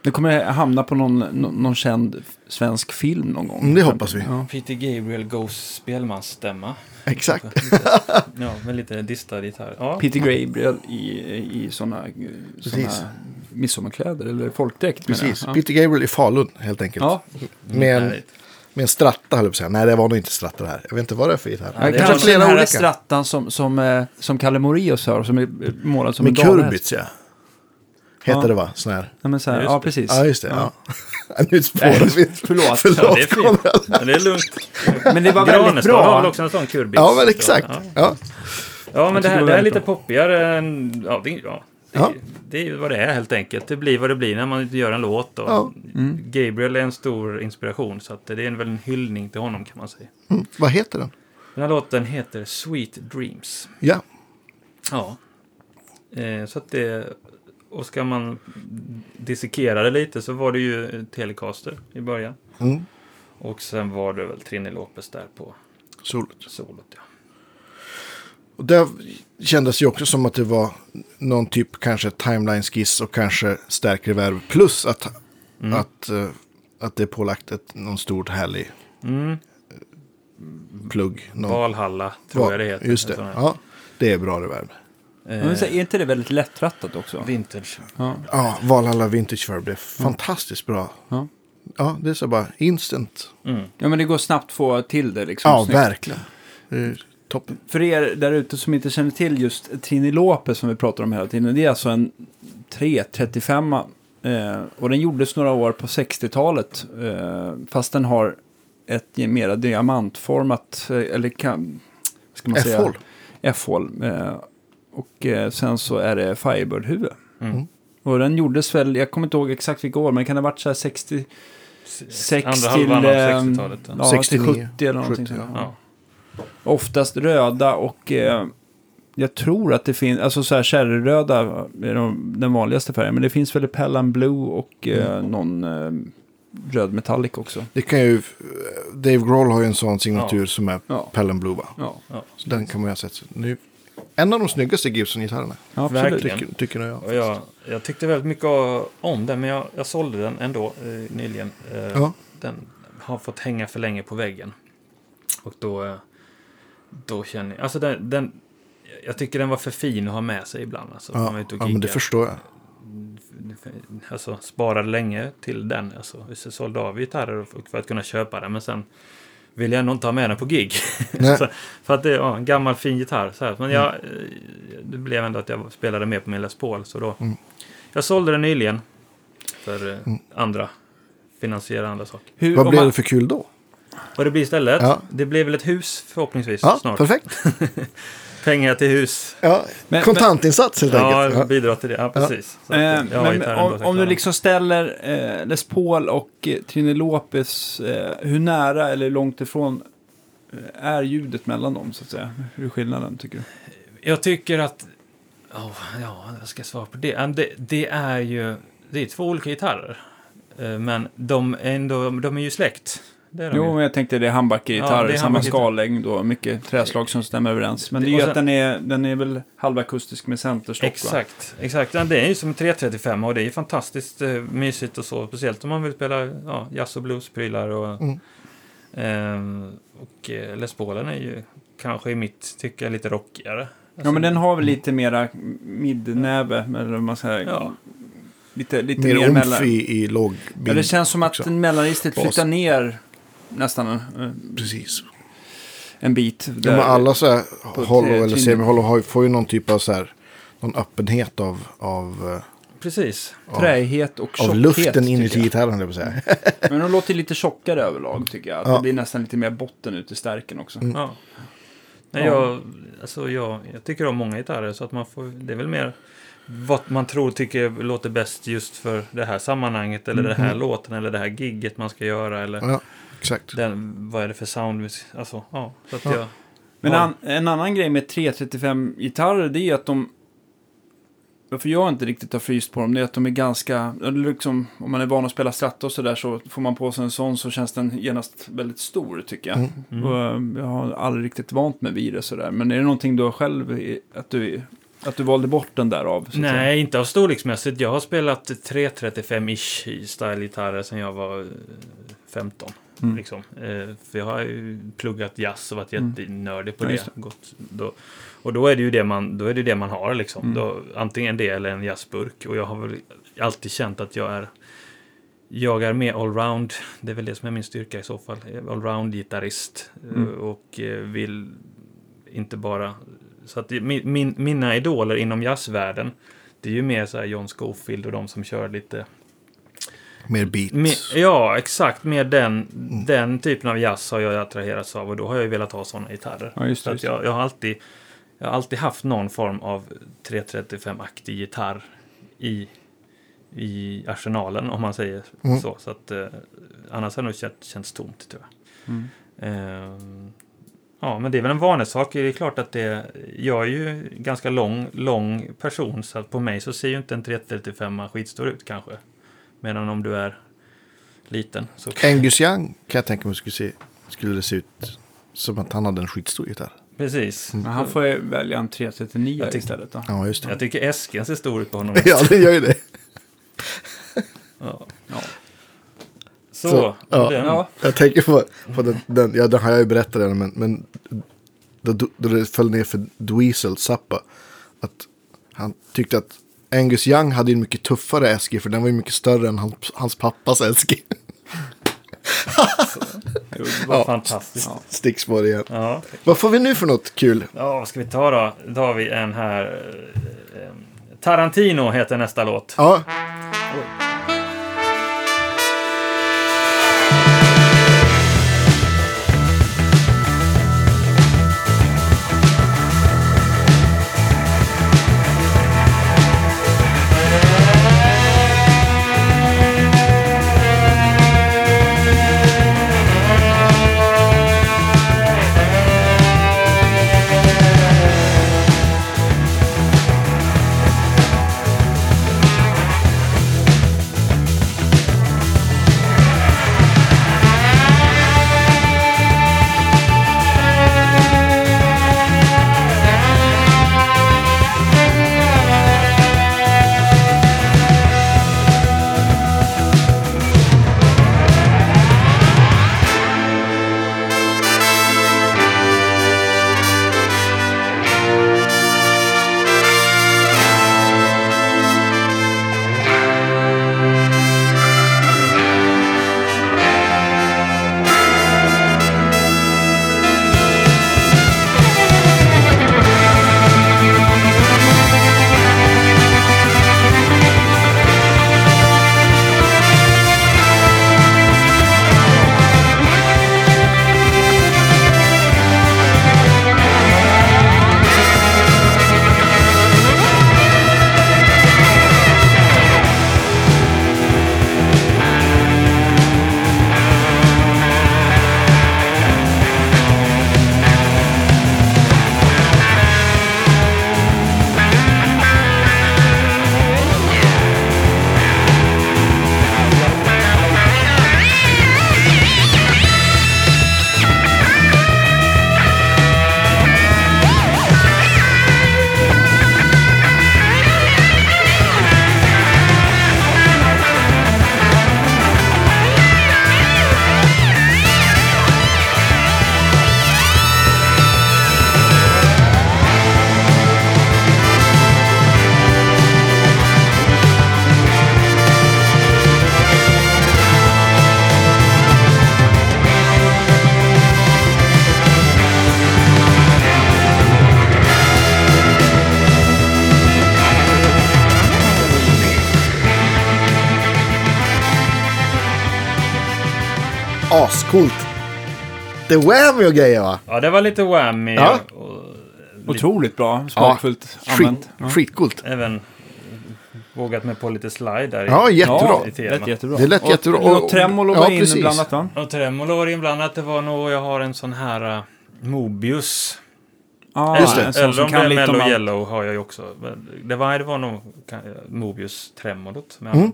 Det kommer hamna på någon, någon, känd svensk film någon gång. Mm, det hoppas vi. Ja. Peter Gabriel Goes spelmansstämma. Exakt. Ja, med lite distad gitarr. Ja. Peter Gabriel i, i sådana Precis. Midsommarkläder eller folkdräkt. Precis. Ja. Peter Gabriel i Falun, helt enkelt. Ja, Med, en, med en stratta, höll jag på att säga. Nej, det var nog inte stratta det här. Jag vet inte vad det är för gitarr. Ja, det kanske flera den här olika. strattan som, som, eh, som Kalle Moraeus har, som är målad som Med en dalhäst. kurbits, ja. Heter Ja. det va? Sån här. Ja, men så här, ja, precis. Ja, just det. Ja. nu spårar Nej, vi. förlåt. Förlåt. Ja, det är fint. Men det är lugnt. Men det var väldigt Granestad har väl bra. också en sån kurbits. Ja, men exakt. Ja, Ja. ja men det här, det här är lite poppigare än... Ja, det, ja. Det, Ja. det är vad det är helt enkelt. Det blir vad det blir när man gör en låt. Och Ja. Gabriel är en stor inspiration, så det är väl en hyllning till honom kan man säga. Mm. Vad heter den? Den här låten heter Sweet Dreams. Ja, Ja. Eh, så att det... Och ska man dissekera det lite så var det ju Telecaster i början. mm. Och sen var det väl Trini Lopez där på soligt. solot. Ja. Och där kändes ju också som att det var någon typ kanske timeline-skiss och kanske stärkt reverb. Plus att, Mm. att, eh, att det är pålagt ett, någon stort härlig Mm. plugg. Någon, Valhalla tror jag det heter. Just det, ja. Det är bra reverb. Men så är inte det väldigt lättrattat också? Eh, vintage. Ja. Ja, Valhalla Vintage Verb, är fantastiskt bra. Ja. Ja, det är så bara instant. Mm. ja, men det går snabbt att få till det liksom. Ja, snyggt. verkligen. Det är toppen. För er där ute som inte känner till just Trini Lopez som vi pratar om hela tiden. Det är alltså en 335 eh, och den gjordes några år på 60-talet. Eh, fast den har ett mera diamantformat, eh, eller kan, ska man säga? F-håll. F-håll. Eh, och eh, sen så är det Firebird-huvud. Mm. Och den gjordes väl, jag kommer inte ihåg exakt vilka år, men kan det ha varit så här 60, 6 Andra till, halvan av eh, 60-talet. Ja. ja, till 69, 70 eller någonting 70, sånt. Ja. Oftast röda och eh, jag tror att det finns, alltså så här cherryröda är de, den vanligaste färgen. Men det finns väl Pellan Blue och eh, någon eh, röd metallic också. Det kan ju... Dave Grohl har ju en sån signatur Ja. som är Ja. Pell Blue, va? Ja, Så den kan man ju ha sett. Nu, en av de snyggaste Gibson-gitarrerna, ja absolut. Verkligen. tycker, tycker jag. Och jag, jag tyckte väldigt mycket om den, men jag, jag sålde den ändå eh, nyligen. Eh, Ja. Den har fått hänga för länge på väggen. Och då, eh, då känner jag... Alltså den, den, jag tycker den var för fin att ha med sig ibland. Alltså, Ja, ja men det förstår jag. alltså, sparade länge till den. Alltså, vi sålde av gitarrer och- för att kunna köpa den, men sen ville jag ändå inte ha med den på gig. Så, för att det är ja, en gammal fin gitarr. Så här. Men Mm. jag, eh, det blev ändå att jag spelade med på min Les Paul. Så då, Mm. Jag sålde den nyligen för eh, andra, finansiera andra saker. Hur, Vad blev man- det för kul då? Vad det blir istället? Ja. Det blir väl ett hus förhoppningsvis Ja, snart. perfekt. Pengar till hus. Ja, Men- kontantinsats helt Ja, enkelt. Ja. bidra till det. Ja, precis. Så att, Eh, har men om, om du liksom ställer eh, Les Paul och eh, Trini Lopez, eh, hur nära eller långt ifrån eh, är ljudet mellan dem så att säga? Hur är skillnaden tycker du? Jag tycker att... Oh, ja, jag ska svara på det. Ja, det. Det är ju... Det är två olika gitarrer. Eh, Men de är, ändå, de är ju släkt. Det är de Jo, ju. men jag tänkte det är Ja, handbackegitarr, det är samma handbackgitarr. skallängd och mycket träslag som stämmer överens. Men det är ju att den är, den är väl halvakustisk med centerstock va? Exakt, exakt. Ja, det är ju som en 335 och det är ju fantastiskt eh, mysigt och så. Speciellt om man vill spela ja, jazz och bluesprylar. Och, Mm. ehm, och eh, Les Paulen är ju kanske i mitt tycke lite rockigare. Ja, men den har väl lite mera midnäve, eller vad man säger. Ja. Lite, lite Mer mer, omf mellan... i, i låg Ja, det känns som att mellanregistret flyttar ner nästan en, Precis. en bit. Ja, Där. men alla så här hollow tre- eller semi-hollow får ju någon typ av så här, någon öppenhet av, av, eh, Precis. Träighet och av tjockhet. luften tycker inuti gitarren, det vill säga. Men de låter lite tjockare överlag tycker jag. Att Ja. Det blir nästan lite mer botten ut i stärken också. Mm. Ja. Nej, Ja. jag, alltså jag, jag tycker om många gitarrer så att man får, det är väl mer vad man tror tycker låter bäst just för det här sammanhanget eller det här Mm. låten eller det här gigget man ska göra eller Ja, exakt. den, vad är det för sound? Alltså, ja, så att Ja. jag... Men an, en annan grej med 335-gitarrer det är att de... Varför jag inte riktigt har fryst på dem det är att de är ganska... Liksom, om man är van att spela stratta och sådär så får man på sig en sån så känns den genast väldigt stor tycker jag. Mm. Mm. Och, eh, jag har aldrig riktigt vant mig vid det sådär. Men är det någonting du har själv, att du, att du valde bort den där av? så att säga? Nej, inte av storleksmässigt. Jag har spelat 335-ish i style-gitarrer sedan jag var eh, 15. Mm. Liksom. Eh, för jag har ju pluggat jazz och varit Mm. jättenördig på Ja, det. Gått, då, och då är det ju det man, då är det det man har liksom. Mm. Då, antingen det eller en jazzburk. Och jag har väl alltid känt att jag är jag är mer allround, det är väl det som är min styrka i så fall. Allround-gitarrist. eh, Mm. Och eh, vill inte bara... Så att min, min, mina idoler inom jazzvärlden, det är ju mer så här John Scofield och de som kör lite... Mer beat. Mer, ja, exakt. Mer den, Mm. den typen av jazz har jag attraherats av och då har jag ju velat ha sådana gitarrer. Ja, just Så det. att jag, jag, har alltid, jag har alltid haft någon form av 335-aktig gitarr i, i arsenalen, om man säger Mm. så. så att, eh, annars har det nog känt, känts tomt, tror jag. Mm. Ehm, Ja, men det är väl en vanesak. Det är klart att det... Jag är ju ganska lång, lång person så att på mig så ser ju inte en 335 skitstor ut kanske. Medan om du är liten så... Angus Young kan jag tänka mig skulle, se, skulle det se ut som att han hade en skitstor gitarr. Precis. Men han får ju välja en 339 Jag tycker- istället då. Ja, just det. Jag tycker Esken ser stor ut på honom. Ja, det gör ju det. Ja. Ja. Så, Så, ja. den, Ja. Jag tänker på, på den, den, ja den har jag ju berättat redan, men, men då, då det föll ner för Dweezil Zappa. Att han tyckte att Angus Young hade en mycket tuffare SG, för den var ju mycket större än hans, hans pappas. Jo, det var Ja. fantastiskt. Ja. Stickspår igen. Ja. Vad får vi nu för något kul? vad ska vi ta då? Då har vi en här. Tarantino heter nästa låt. Ja, ascoolt. Det är whammy och grejer va? Ja, det var lite whammy. Ja. Och, och Otroligt bra, smakfullt använt. Skit, skitcoolt. även vågat mig på lite slide där. i- Ja, jättebra. Ja, I det lät jättebra. Det lät och, jättebra. Och, Och- tremolo ja, var precis. inblandat va? Och tremolo var inblandat. Det var nog, jag har en sån här uh, Mobius. Ja, Just det. Eller om det är Mellow. Yellow har jag ju också. Det var, det var nog Mobius tremolot Mm.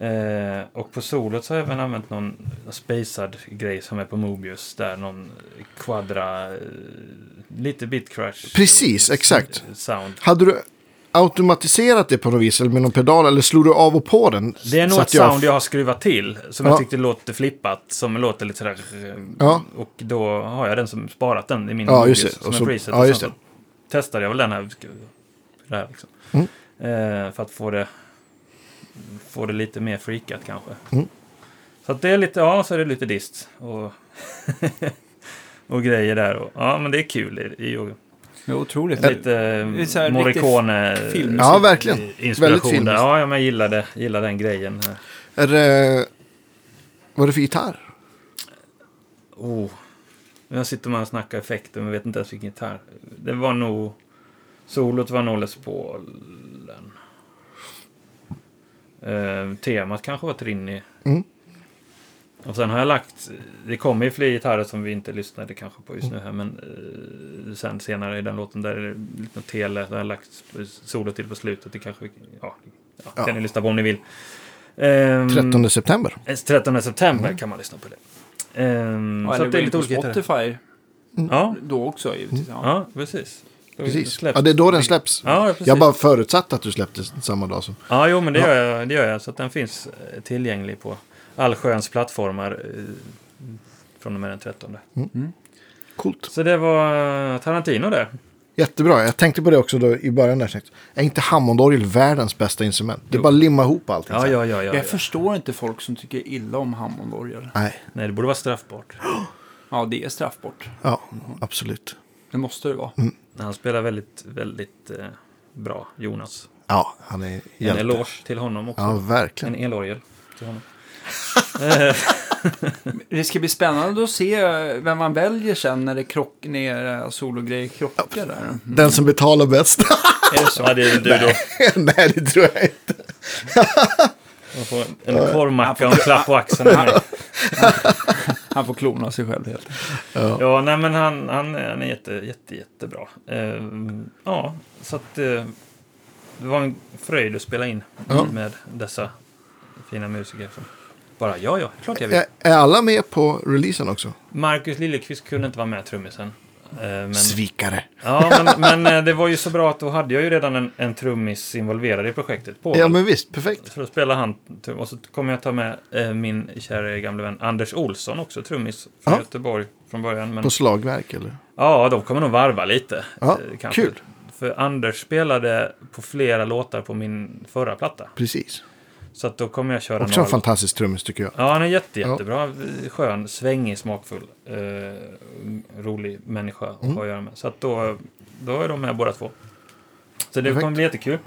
Eh, och på solot så har jag även använt någon spacad grej som är på Mobius. Där någon quadra, eh, lite bitcrush. Precis, exakt. Sound. Hade du automatiserat det på något vis eller med någon pedal eller slog du av och på den? Det är nog Så ett jag- sound jag har skruvat till. Som Ja. jag tyckte låter flippat. Som låter lite sådär. eh, Ja. Och då har jag den som sparat den i min Ja, just det. Som Och en så- preset. ja, just så testade jag väl den här. Det här liksom. Mm. Eh, för att få det, få det lite mer freakat kanske. Mm. Så att det är lite, ja, så är det lite dist. Och, och grejer där. Och, ja, men det är kul. Det är ju Det är otroligt. lite eh, riktig Morricone film- Ja, verkligen. Väldigt inspiration filmiskt. där. Ja, men jag gillade, gillade den grejen. Är det... Vad är det för gitarr? Oh. Jag sitter med och snackar effekter men vet inte ens vilken gitarr. Det var nog... Solot var nog Les Paulen. Eh, temat kanske var Trini. Mm. Och sen har jag lagt, det kommer ju fler gitarrer som vi inte lyssnade kanske på just nu här, men eh, sen senare i den låten där är det lite tele, där har jag lagt solo till på slutet. Det kanske, ja, ja, Ja. kan ni lyssna på om ni vill. Ehm, 13 september. eh, 13 september kan man lyssna på det. Ehm, Ja, så det är lite olika. Spotify Ja, då också givetvis. Ja. ja, precis. Precis. släpps- Ja, det är då den släpps. Ja, precis. Jag bara förutsatte att du släppte samma dag som... Ja, jo, men det Ja. gör, jag, det gör jag. Så att den finns eh, tillgänglig på allsköns plattformar eh, från och med den 13. Coolt. Så det var eh, Tarantino det. Jättebra. Jag tänkte på det också då i början. Där. tänkte, Är inte Hammondorgel världens bästa instrument? Det är Jo. bara att limma ihop allting. Ja, här. ja, ja. ja, Jag ja. förstår inte folk som tycker illa om Hammondorgel. Nej, Nej, det borde vara straffbart. Ja, det är straffbart. ja, absolut. Det måste det vara. Han spelar väldigt, väldigt eh, bra, Jonas. Ja, han är En hjälte. eloge till honom också. Ja, verkligen. En elorgel till honom. Eh, Det ska bli spännande att se vem man väljer sen när det krock, när sologrejer krockar där. Mm. Den som betalar bäst. Är det så? ja, det är du då. Nej, det tror jag inte. Man får en korvmacka och en klapp på axeln. Han får klona sig själv helt enkelt. Ja, nej men han, han, är- han är jätte, jätte, jättebra. Eh, ja, så att eh, det var en fröjd att spela in Ja. med dessa fina musiker. Som bara, ja, ja, klart jag vill. Är, är alla med på releasen också? Marcus Liljeqvist kunde inte vara med, trummisen. Eh, men, Svikare. ja, men, men eh, det var ju så bra att då hade jag ju redan en, en trummis involverad i projektet. På Ja, men visst. Perfekt. Så då spelar han, och så kommer jag ta med eh, min kära gamla vän Anders Olsson också, trummis från Ja. Göteborg från början. Men, På slagverk, eller? Ja, de kommer nog varva lite. Ja, eh, kanske. kul. För Anders spelade på flera låtar på min förra platta. Precis. Så att då kommer jag köra Också en några... fantastisk trummis, tycker jag. Ja, han är jätte, jättebra. Skön, svängig, smakfull. Eh, rolig människa att Mm. ha att göra med. Så att då, då är de med båda två. Så det Perfekt. kommer bli jättekul.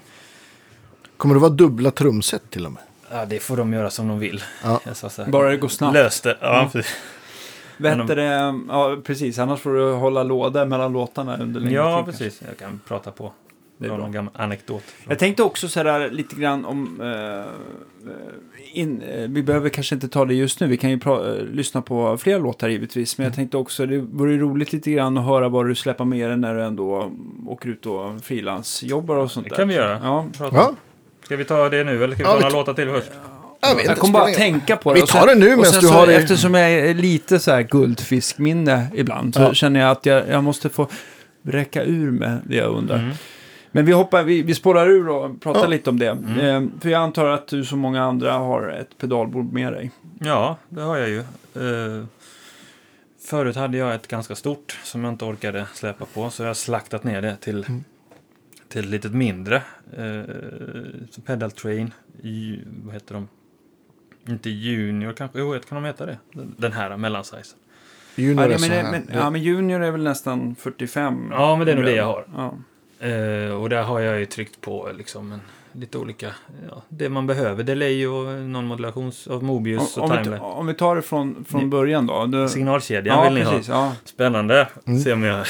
Kommer det vara dubbla trumset till och med? Ja, det får de göra som de vill. Ja. Jag sa så här. Bara det går snabbt. Lös det. Ja, Mm. Vet det? Ja, precis. Annars får du hålla låda mellan låtarna under längre ja tid, precis. Jag kan prata på. Det är Det bra. någon gammal anekdot. Jag tänkte också så här lite grann om... eh, in, eh, vi behöver kanske inte ta det just nu. Vi kan ju pra- eh, lyssna på fler låtar givetvis. Men jag tänkte också, det vore roligt lite grann att höra vad du släpper med dig när du ändå åker ut och frilansjobbar och sånt Det där. kan vi göra. Ja. Ja, Ska vi ta det nu eller ska vi Ja, ta vi några tar- låtar till först? jag vet Jag kommer bara ingen tänka på det. Vi tar det nu medan du har det- Eftersom jag är lite så här guldfiskminne ibland så Ja. känner jag att jag, jag måste få räcka ur med det jag undrar. Mm. Men vi hoppar, vi, vi spårar ur och pratar Ja. lite om det. Eh, för jag antar att du som många andra har ett pedalbord med dig. Ja, det har jag ju. Eh, förut hade jag ett ganska stort som jag inte orkade släpa på, så jag har slaktat ner det till, Mm. till ett litet mindre. Uh, pedal Train, i, vad heter de? Inte Junior kanske, jo, kan de heta det? Den- här mellansizen. Junior Ja, är så men, här. men, ja, men Junior är väl nästan 45. Ja, men det är nog det jag har. Ja. Eh, och där har jag ju tryckt på liksom en, lite olika, ja, det man behöver. Delay och någon modulations av Mobius Om, och om, vi, timeline. om vi tar det från, från början då. Du, Signalkedjan ja, vill ni ha. precis. Ja. Spännande. Mm. Se om jag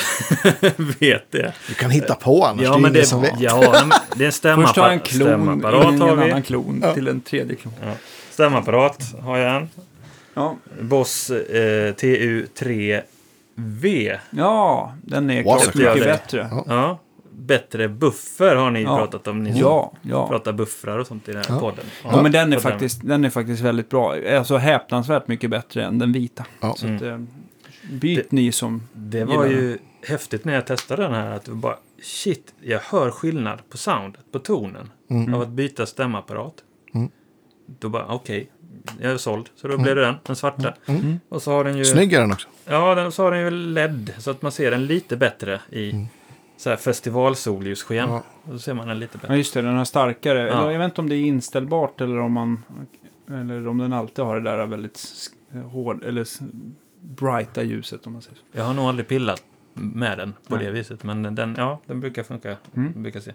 vet det. Du kan hitta på annars. Ja, det är men ingen det, som vet. ja, det är en stämapparat. Först har jag en klon, in en annan klon Ja. till en tredje klon. Ja. Stämapparat har jag en. Ja, Boss eh, TU3V. ja den är klart mycket bättre. Ja. Bättre buffer har ni Ja. pratat om. Ni Ja, ja. pratar buffrar och sånt i den här Ja. podden. Ja, men den är, faktiskt, den är faktiskt väldigt bra. Alltså häpnadsvärt mycket bättre än den vita. Ja. Så Mm. att, eh, byt ni som... Det var ju häftigt när jag testade den här. Att det var bara, shit, jag hör skillnad på soundet, på tonen. Mm. Av att byta stämapparat. Mm. Då bara, okej, jag är såld. Så då blev det den, den svarta. Mm. Och så har den ju... Snygg är den också. Ja, den, så har den ju LED. Så att man ser den lite bättre i Mm. Så här festivalsolljussken. Ja. Då ser man den lite Ja, bättre. just det. Den har starkare. Ja. Eller, jag vet inte om det är inställbart eller om man... Eller om den alltid har det där väldigt hård... Eller brighta ljuset om man säger så. Jag har nog aldrig pillat med den på Nej. det viset. Men den, ja, den brukar funka. Mm. Brukar se.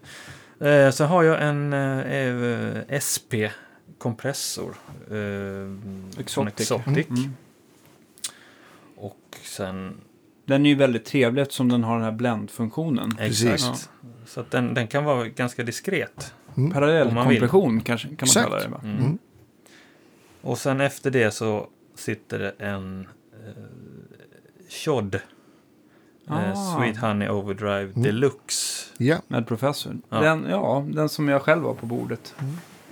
Eh, så har jag en eh, SP-kompressor. Eh, Exotic. Exotic. Mm. Och sen... Den är ju väldigt trevlig eftersom den har den här bländfunktionen. Exakt. Så att den, den kan vara ganska diskret. Mm. Parallell Om man vill. kompression kanske kan man Exakt. kalla det. Va? Mm. Mm. Och sen efter det så sitter det en eh, Chod. Ah. Eh, Sweet Honey Overdrive Mm. Deluxe. Ja, Med professor. Ja. Den, ja, den som jag själv har på bordet.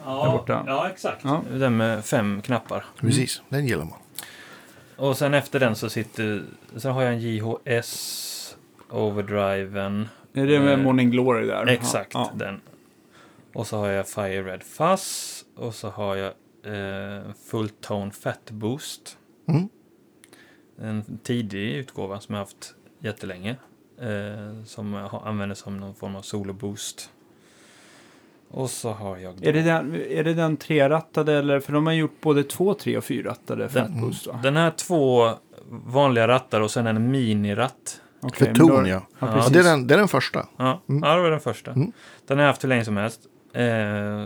Där borta. ja exakt. Ja. Den med fem knappar. precis. Den gillar man. Och sen efter den så sitter... Sen har jag en JHS Overdriven. Är det med Eh, Morning Glory där? Exakt Ja. den. Och så har jag Fire Red Fuzz. Och så har jag eh, Full Tone Fat Boost. Mm. En tidig utgåva som jag haft jättelänge. Eh, som jag har- använder som någon form av solo boost. Och så har jag... Är det, den, är det den trerattade eller? För de har gjort både två, tre och fyrrattade Fat Boost va? Den här två vanliga rattar och sen en miniratt. Okej, För ton, ja. Ja, Ja. Det är, den, det är den första. Ja, Mm. ja det var den första. Mm. Den har jag haft hur länge som helst. Eh,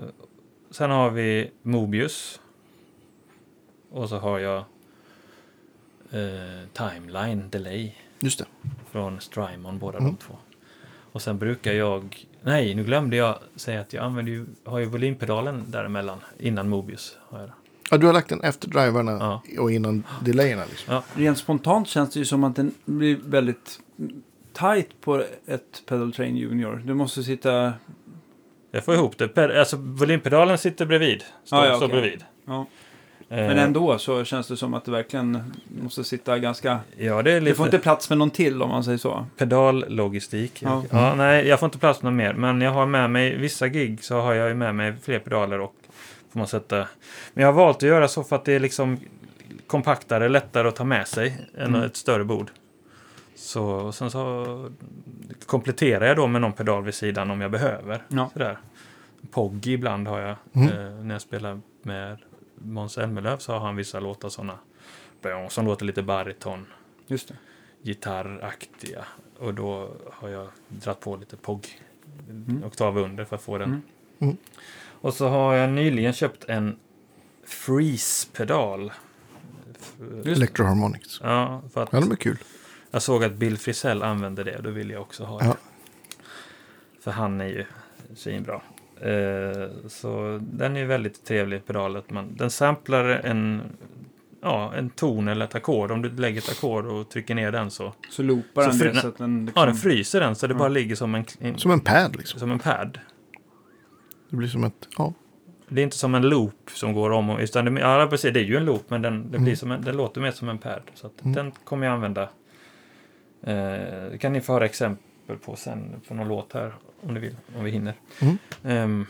sen har vi Mobius. Och så har jag eh, Timeline Delay Just det. från Strymon, båda Mm. de två. Och sen brukar jag... Nej, nu glömde jag säga att jag använder ju, har ju volympedalen däremellan, innan Mobius. Har jag. Ja, du har lagt den efter driverna Ja. och innan delayerna. Liksom. Ja, Rent spontant känns det ju som att den blir väldigt tight på ett Pedal Train Junior. Du måste sitta... jag får ihop det. Alltså, volympedalen sitter bredvid. Står, Ah, ja, står okej. bredvid. Ja. Eh, Men ändå så känns det som att det verkligen måste sitta ganska... Ja, det är lite... får inte plats med någon till om man säger så. Pedallogistik. Ja. Ja. nej, jag får inte plats med något mer. Men jag har med mig vissa gig så har jag ju med mig fler pedaler och får man sätta. Men jag har valt att göra så för att det är liksom kompaktare, lättare att ta med sig än Mm. ett större bord. Så och sen så kompletterar jag då med någon pedal vid sidan om jag behöver. Ja. Sådär. Poggy ibland har jag. Mm. Eh, när jag spelar med Måns Zelmerlöw så har han vissa låtar sådana som låter lite bariton Just det. gitarraktiga. Och då har jag dratt på lite POG. Mm. Oktav under för att få den. Mm. Mm. Och så har jag nyligen köpt en Freeze-pedal. Electroharmonics. Ja, för att Ja, de är kul. jag såg att Bill Frisell använde det och då ville jag också ha det. Ja. För han är ju svinbra. Eh, så den är ju väldigt trevlig pedal. Att man, den samplar en, ja, en ton eller ett ackord. Om du lägger ett ackord och trycker ner den så, Så loopar Så den fri- det så att den liksom... ja, den fryser den så det Ja. bara ligger som en, en, Som en pad liksom. som en pad. Det blir som ett... Ja. Det är inte som en loop som går om och... Utan det, ja, precis. Det är ju en loop, men den, det blir Mm. som en, den låter mer som en pad. Så att Mm. den kommer jag använda. Eh, det kan ni få höra exempel på sen på någon låt här, om ni vill, om vi hinner. Mm. Ehm,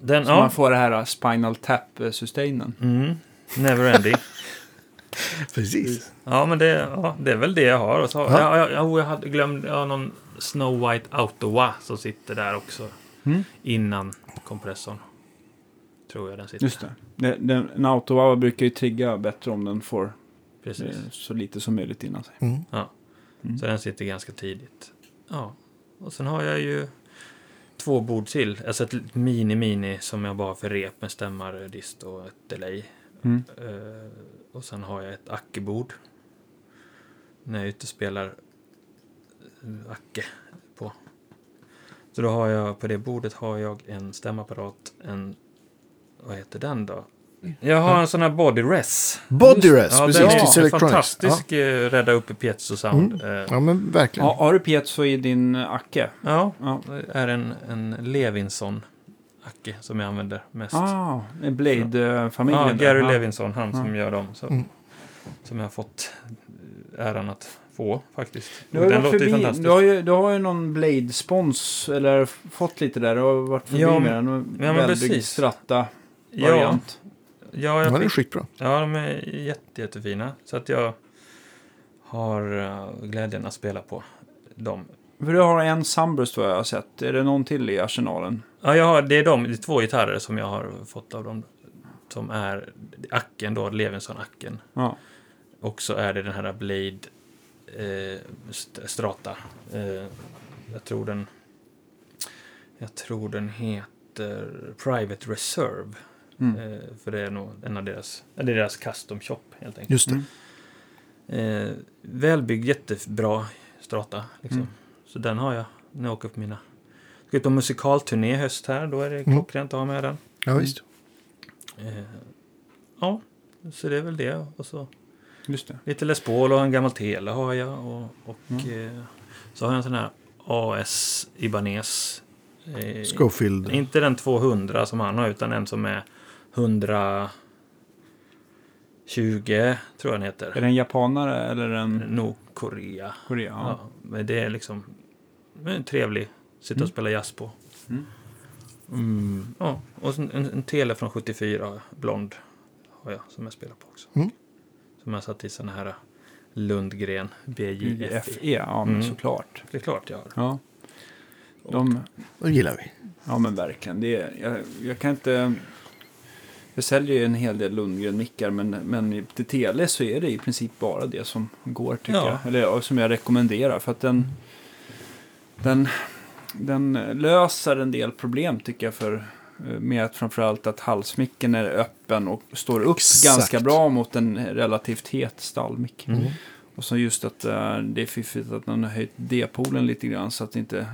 den, Så ja. man får det här uh, Spinal Tap-sustainen. Mm, never ending. Precis. ja, men det, ja, det är väl det jag har. Och så, Ja. ja. Ja, ja, jag hade glömt ja, någon Snow White Autowa som sitter där också. Mm. Innan kompressorn. Tror jag den sitter. Just det. det den, en autowava brukar ju trigga bättre om den får Precis. eh, så lite som möjligt innan sig. Mm. Mm. Så den sitter ganska tidigt. Ja, och sen har jag ju två bord till. Alltså ett mini-mini som jag bara för rep med stämmare, dist och ett delay. Mm. Eh, och sen har jag ett ackebord. När jag ute spelar eh, acke på. Så då har jag, på det bordet har jag en stämapparat, en, vad heter den då? Jag har en sån här body res. Body rest, Ja, precis. den till är Selectronics. fantastisk, eh, rädda upp i piezo sound. Eh, Ja. ja, men verkligen. Ja, har du piezo i din Acke? Ja, Ja. det är en, en Levinson-acke som jag använder mest. Ah, Blade-familjen. ja, där. Gary Ja. Levinson, han som Ja. gör dem. Så, Mm. Som jag har fått äran att få faktiskt. Du har, ju den låter ju förbi, fantastisk. du, har ju, du har ju någon Blade-spons, eller fått lite där. Du har varit förbi Ja, med den. Och men precis. stratta ja, variant. ja, Ja, jag den är fick, skitbra. ja, de är jätte, jättefina. Så att jag har eh, glädjen att spela på dem. För du har en Sunburst vad jag har sett. Är det någon till i arsenalen? Ja, jag har, det är de det är två gitarrer som jag har fått av dem. Som är acken då, Levinson-acken. Ja. Och så är det den här Blade eh, st- Strata. Eh, jag tror den... Jag tror den heter Private Reserve. Mm. Eh, för det är nog en av deras... Eller deras custom shop helt enkelt. Just det. Mm. Eh, välbyggd, jättebra Strata. Liksom. Mm. Så den har jag när jag åker på mina... Ska ut på musikalturné i höst här. Då är det Mm. klockrent att ha med den. Ja, visst. Eh, ja, så det är väl det. Och så Just det. lite Les Paul och en gammal Tele har jag. Och, och eh, så har jag en sån här AS Ibanez. Eh, Schofield. Inte den 200 som han har, utan en som är 120 tror jag den Är heter. det en japanare eller en Nordkorea. Korea? Ja. Ja. men det är liksom en trevlig. Sitta och spela jazz på. Mm. Mm, ja, och en, en tele från 74, blond, har jag som jag spelar på också. Mm. Som jag satt i såna här Lundgren BJFE. FE, ja men Mm. såklart. Det är klart jag har. Ja. De, Det gillar vi. ja men verkligen. Det är, jag, jag kan inte... Jag säljer ju en hel del Lundgren-mickar men, men till tele så är det i princip bara det som går tycker Ja. jag. Eller ja, som jag rekommenderar. För att den, den, den löser en del problem tycker jag för eh, med att framförallt att halsmicken är öppen och står upp Exakt. ganska bra mot en relativt het stallmick. Mm. Och så just att eh, det är fiffigt att man har höjt D-polen lite grann så att inte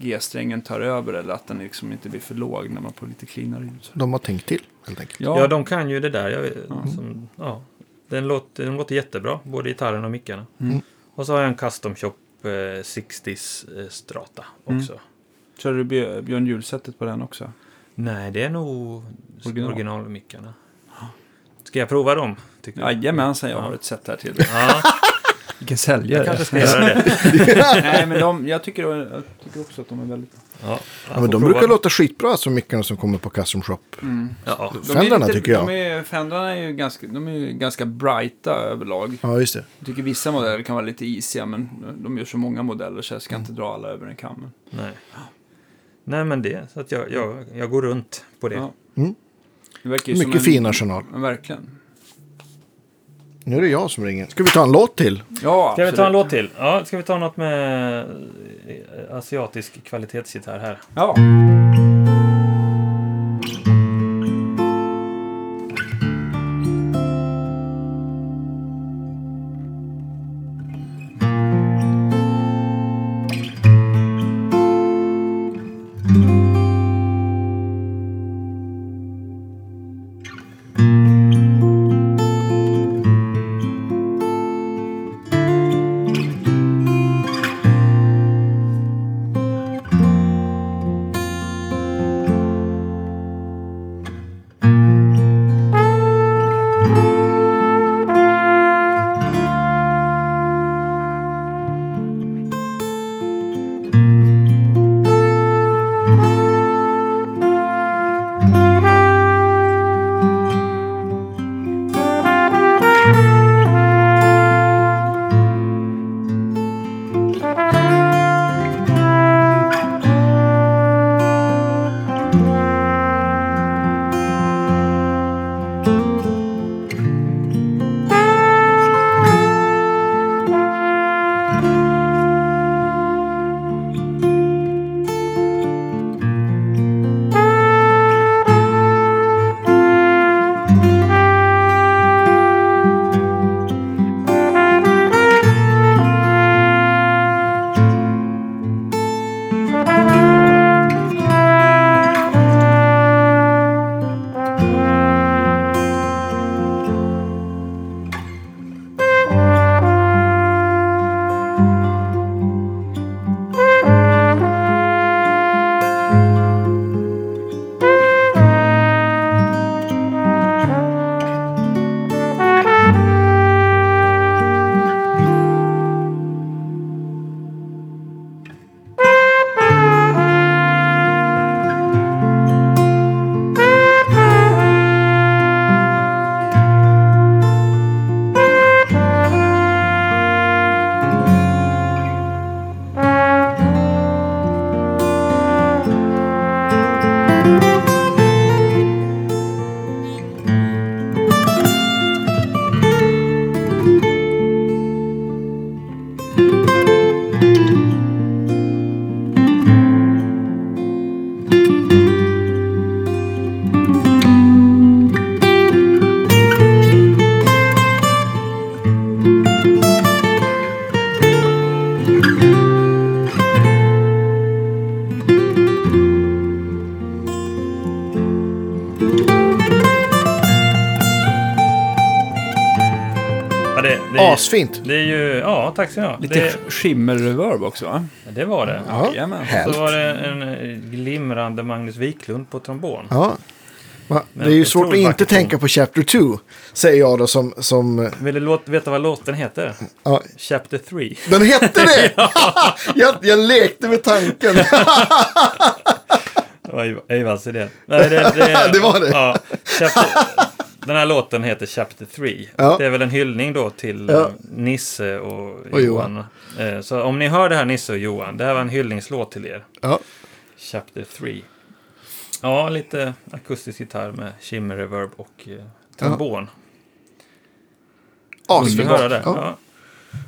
G-strängen tar över eller att den liksom inte blir för låg när man får lite cleanare ljud. De har tänkt till, helt enkelt. Ja, Ja, de kan ju det där. Jag, Ja. som, ja. Den, låter, den låter jättebra, både gitarren och mickarna. Mm. Och så har jag en Custom Shop eh, 60s eh, Strata också. Kör du Björ- Björn Juhl-sättet på den också? Nej, det är nog Original. originalmickarna. Ska jag prova dem? Jajamensan, jag Ja. har ett sätt här till. Ja, Vilken säljare. jag kanske ska göra det. Nej, men de, jag, tycker, jag tycker också att de är väldigt bra. Ja, Ja, men de brukar låta skitbra som mickarna som kommer på Custom Shop. Ja, är Fendrarna lite- tycker jag. De är, Fendrarna är ju ganska, de är ju ganska brighta överlag. Ja, just det. Jag tycker vissa modeller kan vara lite isiga, men de gör så många modeller så jag ska inte dra alla över en kam. nej. Nej, men det. Så att jag, jag, jag går runt på det. Ja. Mm. Det Mycket en, fin arsenal. Verkligen. Nu är det jag som ringer. Ska vi ta en låt till? Ja, Ska vi ta absolut. en låt till? Ja, ska vi ta något med eh, asiatisk kvalitetsgitarr här? Ja. Asfint. det är ju... Ja, tack så mycket. Lite Det, skimmer-reverb också va? det var det. Ja, Jajamän. Så var det en eh, glimrande Magnus Wiklund på trombon. Ja. Va? Det är ju svårt att inte vackert tänka på Chapter 2. Säger jag då som... som Vill du låt, veta vad låten heter? ja. Chapter 3. Den hette det! jag, jag lekte med tanken. Det var Eivals idé. Nej, det, det, Det var det. Ja, chapter, den här låten heter Chapter 3. Ja. Det är väl en hyllning då till Ja. Nisse och, Och Johan. Eh, Så om ni hör det här Nisse och Johan, det här var en hyllningslåt till er. ja. Chapter 3. Ja, lite akustisk gitarr med shimmer reverb och eh, trombon. Vill Asfint. höra det? Ja. Ja.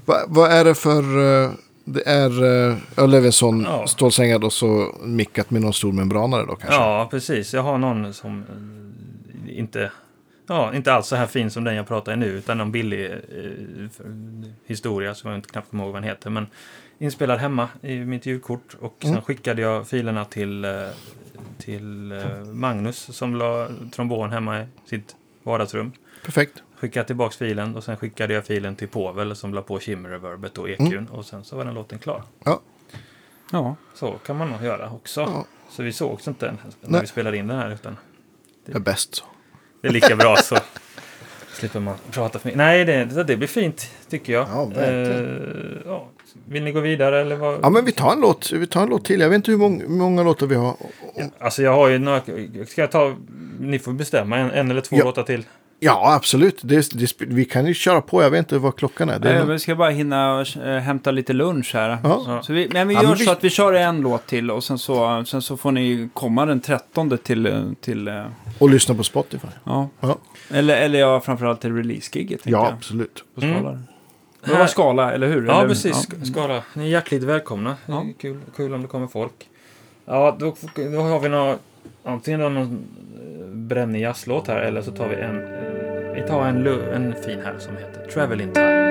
Va, vad är det för... eh, det är uh, ja, Levinson Ja. stålsängad och så mickat med någon stor membranare då kanske? ja, precis. Jag har någon som inte, ja, inte alls så här fin som den jag pratar i nu, utan någon billig eh, historia som jag inte knappt kommer ihåg vad den heter. Men inspelad hemma i mitt ljudkort och sen Mm. skickade jag filerna till, eh, till eh, Magnus som la trombon hemma i sitt vardagsrum. Perfekt. Skickade tillbaks filen och sen skickade jag filen till Povel som la på shimmer-reverbet och EQn och sen så var den låten klar. Ja. Ja. Så kan man nog göra också. Ja. Så vi sågs inte när Nej. vi spelade in den här utan Det är bäst så. Det är lika bra så slipper man prata för mycket. Nej, det, det, det blir fint tycker jag. Ja, verkligen. Eh, ja. Vill ni gå vidare eller vad? Ja, men vi tar en låt, vi tar en låt till. Jag vet inte hur många, hur många låtar vi har. Alltså jag har ju några... Ska jag ta... Ni får bestämma en, en eller två Ja. låtar till. Ja, absolut. Det, det, vi kan ju köra på. Jag vet inte vad klockan är. Är Nej, vi ska bara hinna äh, hämta lite lunch här. Ja. Så vi, men vi Ja, gör men vi- så att vi kör en låt till och sen så, sen så får ni komma den 13 till... eh, till eh, Och lyssna på Spotify. ja. Ja, Eller, eller ja, framförallt till release-giget. ja jag, absolut. På skala. Mm. Det var skala, eller hur? Ja, eller, precis. ja. Skala. Ni är hjärtligt välkomna. Ja. Kul, kul om det kommer folk. Ja, då, då har vi några... Antingen någon eh, brännig jazzlåt här eller så tar vi en... Vi tar en, en fin här som heter Travel in Time.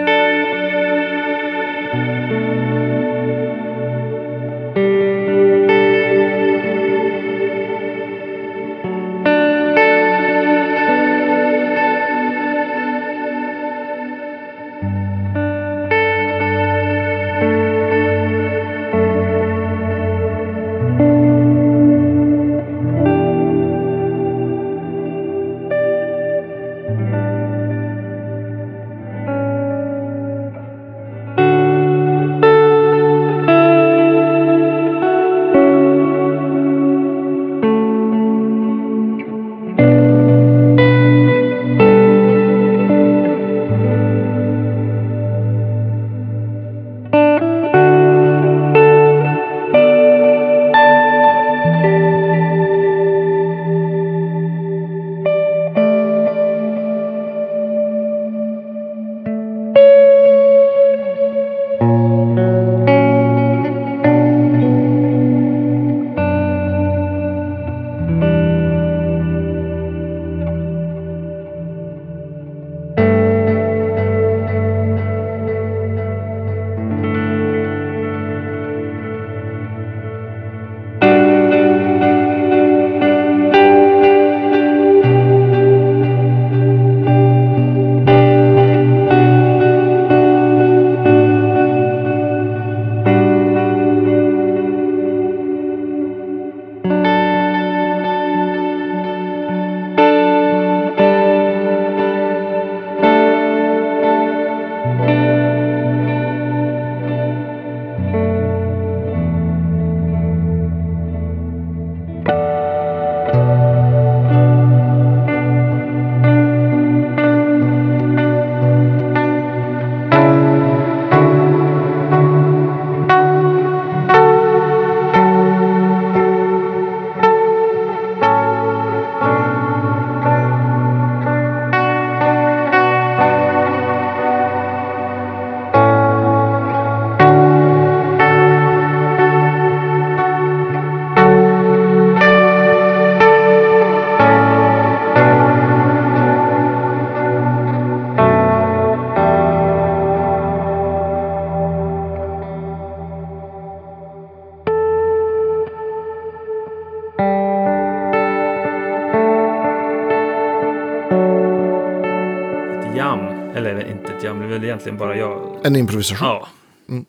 Egentligen bara jag. En improvisation. Ja. Mm.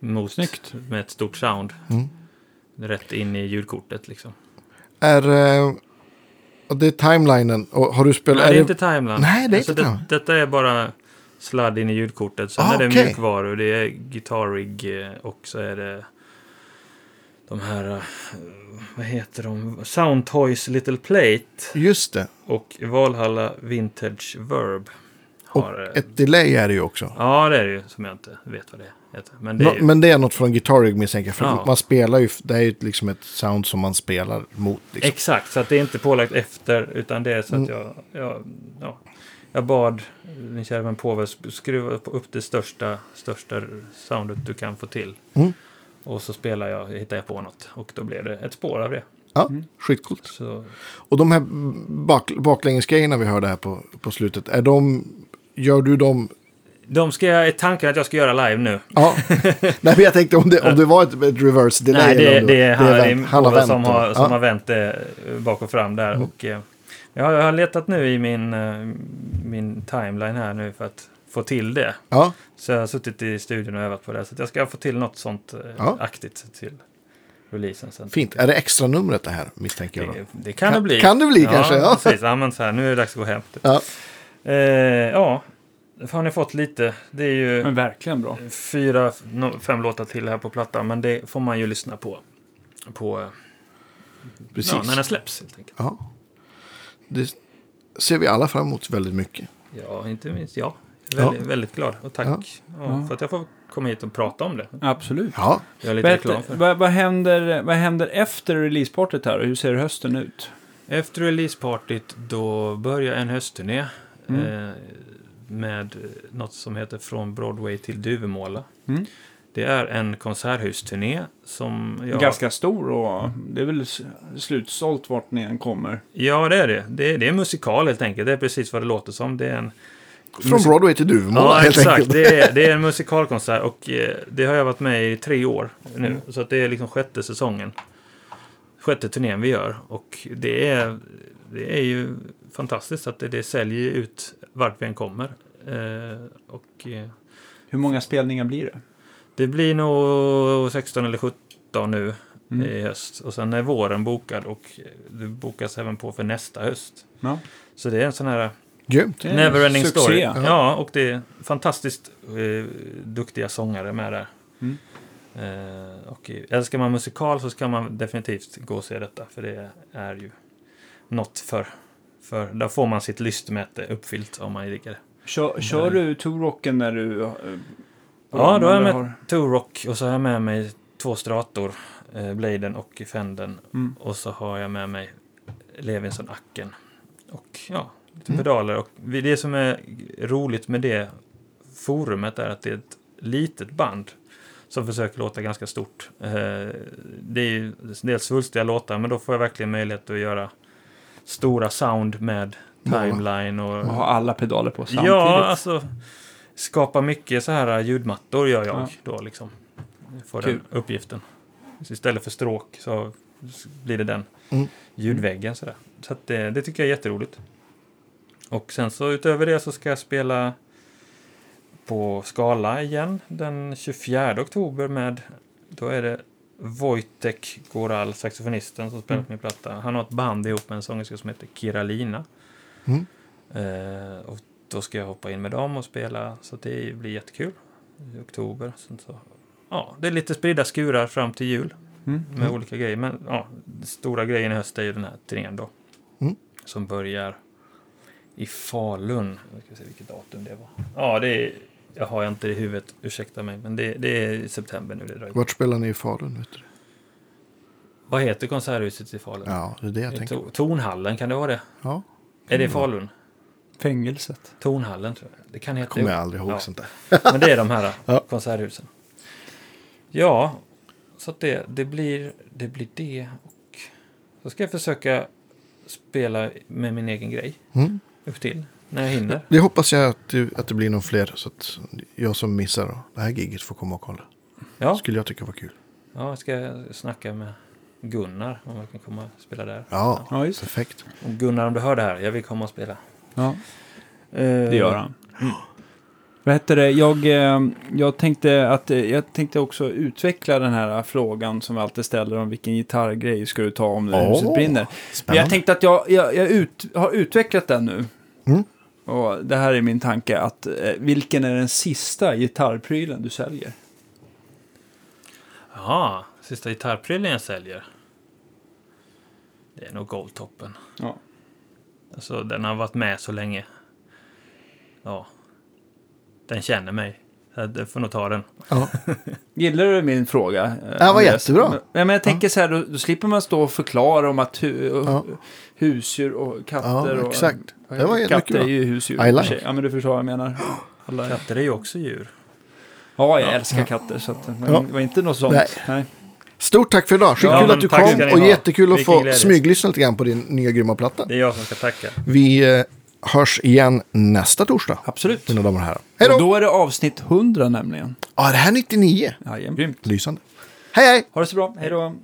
Mot, Snyggt. Med ett stort sound. Mm. Rätt in i ljudkortet liksom. Är eh, det är timelinen. Och har du spelat... Nej, det är det- inte timeline. Nej, det är alltså, inte det, timeline. Detta är bara sladd in i ljudkortet. Sen Ah, är det okej. mjukvaror, det är Guitar Rig eh, och så är det de här, eh, vad heter de? Soundtoys Little Plate Just det. och Valhalla Vintage Verb. Och Har, eh, ett delay är det ju också. Ja, det är det ju som jag inte vet vad det heter. Men det är ju, Men det är något från Guitar Rig misstänker jag. För Ja. man spelar ju, det är ju liksom ett sound som man spelar mot. Liksom. Exakt, så att det är inte pålagt efter, utan det är så att Mm. jag, jag, ja, jag bad min kära vän påve sk- skruva upp det största, största soundet du kan få till. Mm. Och så spelar jag, hittar jag på något. Och då blev det ett spår av det. Ja, Mm. skitcoolt. Så, Och de här bak, baklängesgrejerna vi hörde här på, på slutet, är de... Gör du dem... de ska jag, är tanken att jag ska göra live nu. Ja. Nej, men jag tänkte om det, om det var ett, ett reverse delay. Nej, det, om det är det är han vänt. som, har, som ja. har vänt det bak och fram där. Mm. Och, eh, jag, har, jag har letat nu i min, eh, min timeline här nu för att få till det. Ja, Så jag har suttit i studion och övat på det. Så jag ska få till något sånt eh, Ja. aktigt till releasen sen. fint. Är det extra numret det här, misstänker jag? Det, det kan, Kan- det bli. kan det bli kanske, ja. Precis. Ja, men så här, nu är det dags att gå hem. Ja. Eh, ja, har ni fått lite. Det är ju Men verkligen bra. fyra, fem låtar till här på plattan. Men det får man ju lyssna på. På, eh, Precis. ja, när den släpps helt enkelt. Ja. Det ser vi alla fram emot väldigt mycket. Ja, inte minst jag. Väldigt, Ja. väldigt glad. Och tack Ja. för att jag får komma hit och prata om det. Absolut. Ja, Jag är lite reklam Berätta, för. vad, vad, händer, vad händer efter releasepartyt här och hur ser hösten ut? Efter releasepartyt då börjar en höstturné Mm. eh, med något som heter Från Broadway till Duvemåla. Mm. Det är en konserthusturné som jag... Ganska stor och det är väl slutsålt vart ni än kommer. Ja, det är det. det. är- Det är musikal helt enkelt. Det är precis vad det låter som. Det är en... från Broadway till Duvemåla Ja, helt exakt. enkelt. Det är, det är en musikalkonsert och eh, det har jag varit med i tre år nu. Mm. Så att det är liksom sjätte säsongen. Sjätte turnén vi gör. Och det är, det är ju fantastiskt att det, det säljer ut vart vi än kommer. Eh, och eh, Hur många spelningar blir det? det blir nog 16 eller 17 nu Mm. i höst. Och sen är våren bokad och det bokas även på för nästa höst. Ja. Så det är en sån här Grymt. En Neverending story. Ja. Ja, och det är fantastiskt eh, duktiga sångare med där. Mm. Eh, och älskar man musikal så ska man definitivt gå och se detta. För det är ju något för... För där får man sitt lystmäte uppfyllt om man gillar det. Kör, kör du Torocken när du... eh, Ja, då är jag med har- Turok och så har jag med mig två strator, eh, Bladen och Fenden. Mm. Och så har jag med mig Levinson Acken. Och ja, lite Mm. pedaler. Och det som är roligt med det forumet är att det är ett litet band som försöker låta ganska stort. Eh, det är ju dels svulstiga låtar, men då får jag verkligen möjlighet att göra stora sound med timeline och... Och ha alla pedaler på samtidigt. Ja, alltså skapa mycket så här ljudmattor gör jag Ja. då liksom. Kul. den uppgiften. Så istället för stråk så blir det den Mm. ljudväggen sådär. Så att det, det tycker jag är jätteroligt. Och sen så utöver det så ska jag spela på Skala igen den 24 oktober med, då är det Wojtek Goral, saxofonisten som spelar Mm. på min platta. Han har ett band ihop med en sångerska som heter Kiralina. Mm. Eh, och då ska jag hoppa in med dem och spela, så det blir jättekul. I oktober. Sen så, ja, det är lite spridda skurar fram till jul Mm. med olika grejer. Men ja, den stora grejen i höst är ju den här turnén då. Mm. Som börjar i Falun. Jag ska se vilket datum det var. Ja, det är, jag har inte i huvudet, ursäkta mig. Men det, det är i september nu det drar. Vart spelar ni i Falun? Vet du? Vad heter konserthuset i Falun? Ja, det är det jag tänker på. Tornhallen, kan det vara det? Ja, Är det i det. Falun? Fängelset. Tornhallen tror jag. Det kan heta kommer jag aldrig ihåg Ja. sånt där. Men det är de här Ja. konserthusen. Ja, så att det, det, blir, det blir det. Och så ska jag försöka spela med min egen grej Mm. upp till när jag hinner. Det hoppas jag att det, att det blir någon fler. Så att jag som missar det här giget får komma och kolla. Ja, Skulle jag tycka var kul. ja jag ska snacka med Gunnar om jag kan komma och spela där. Ja, Ja, perfekt. Och Gunnar, om du hör det här, jag vill komma och spela. Ja, Eh, det gör han. Vad heter det? Jag, eh, jag, tänkte att, eh, jag tänkte också utveckla den här frågan som vi alltid ställer om vilken gitarrgrej ska du ta om det Åh, huset brinner. Men spännande. jag tänkte att jag, jag, jag ut, har utvecklat den nu. Mm. Och det här är min tanke att eh, vilken är den sista gitarrprylen du säljer? Jaha, sista gitarrprylen jag säljer. Det är nog Goldtoppen. Ja. Alltså, den har varit med så länge. Ja. Den känner mig. Så Jag får nog ta den. Ja. Gillar du min fråga? eh, var Andreas? jättebra. Men, men jag tänker så här, då, då slipper man stå och förklara om att hu, Ja. husdjur och katter Ja, och... exakt. Det var mycket katter bra. är ju husdjur. I och like. Ja, men du förstår vad jag menar. Alla, Katter är ju också djur. ja, jag älskar katter. Så att, men Ja. det var inte något sånt. Nej. Nej. Stort tack för idag. Skitkul Ja, att du kom och ha. jättekul att Vilken få glädje. smyglyssna lite grann på din nya grymma platta. Det är jag som ska tacka. Vi eh, hörs igen nästa torsdag. Absolut. Mina damer och herrar. Hej då! Och då är det avsnitt 100 nämligen. Ja, det här är 99. Ja, igen. Grymt. Lysande. Hej, hej! Ha det så bra. Hej då!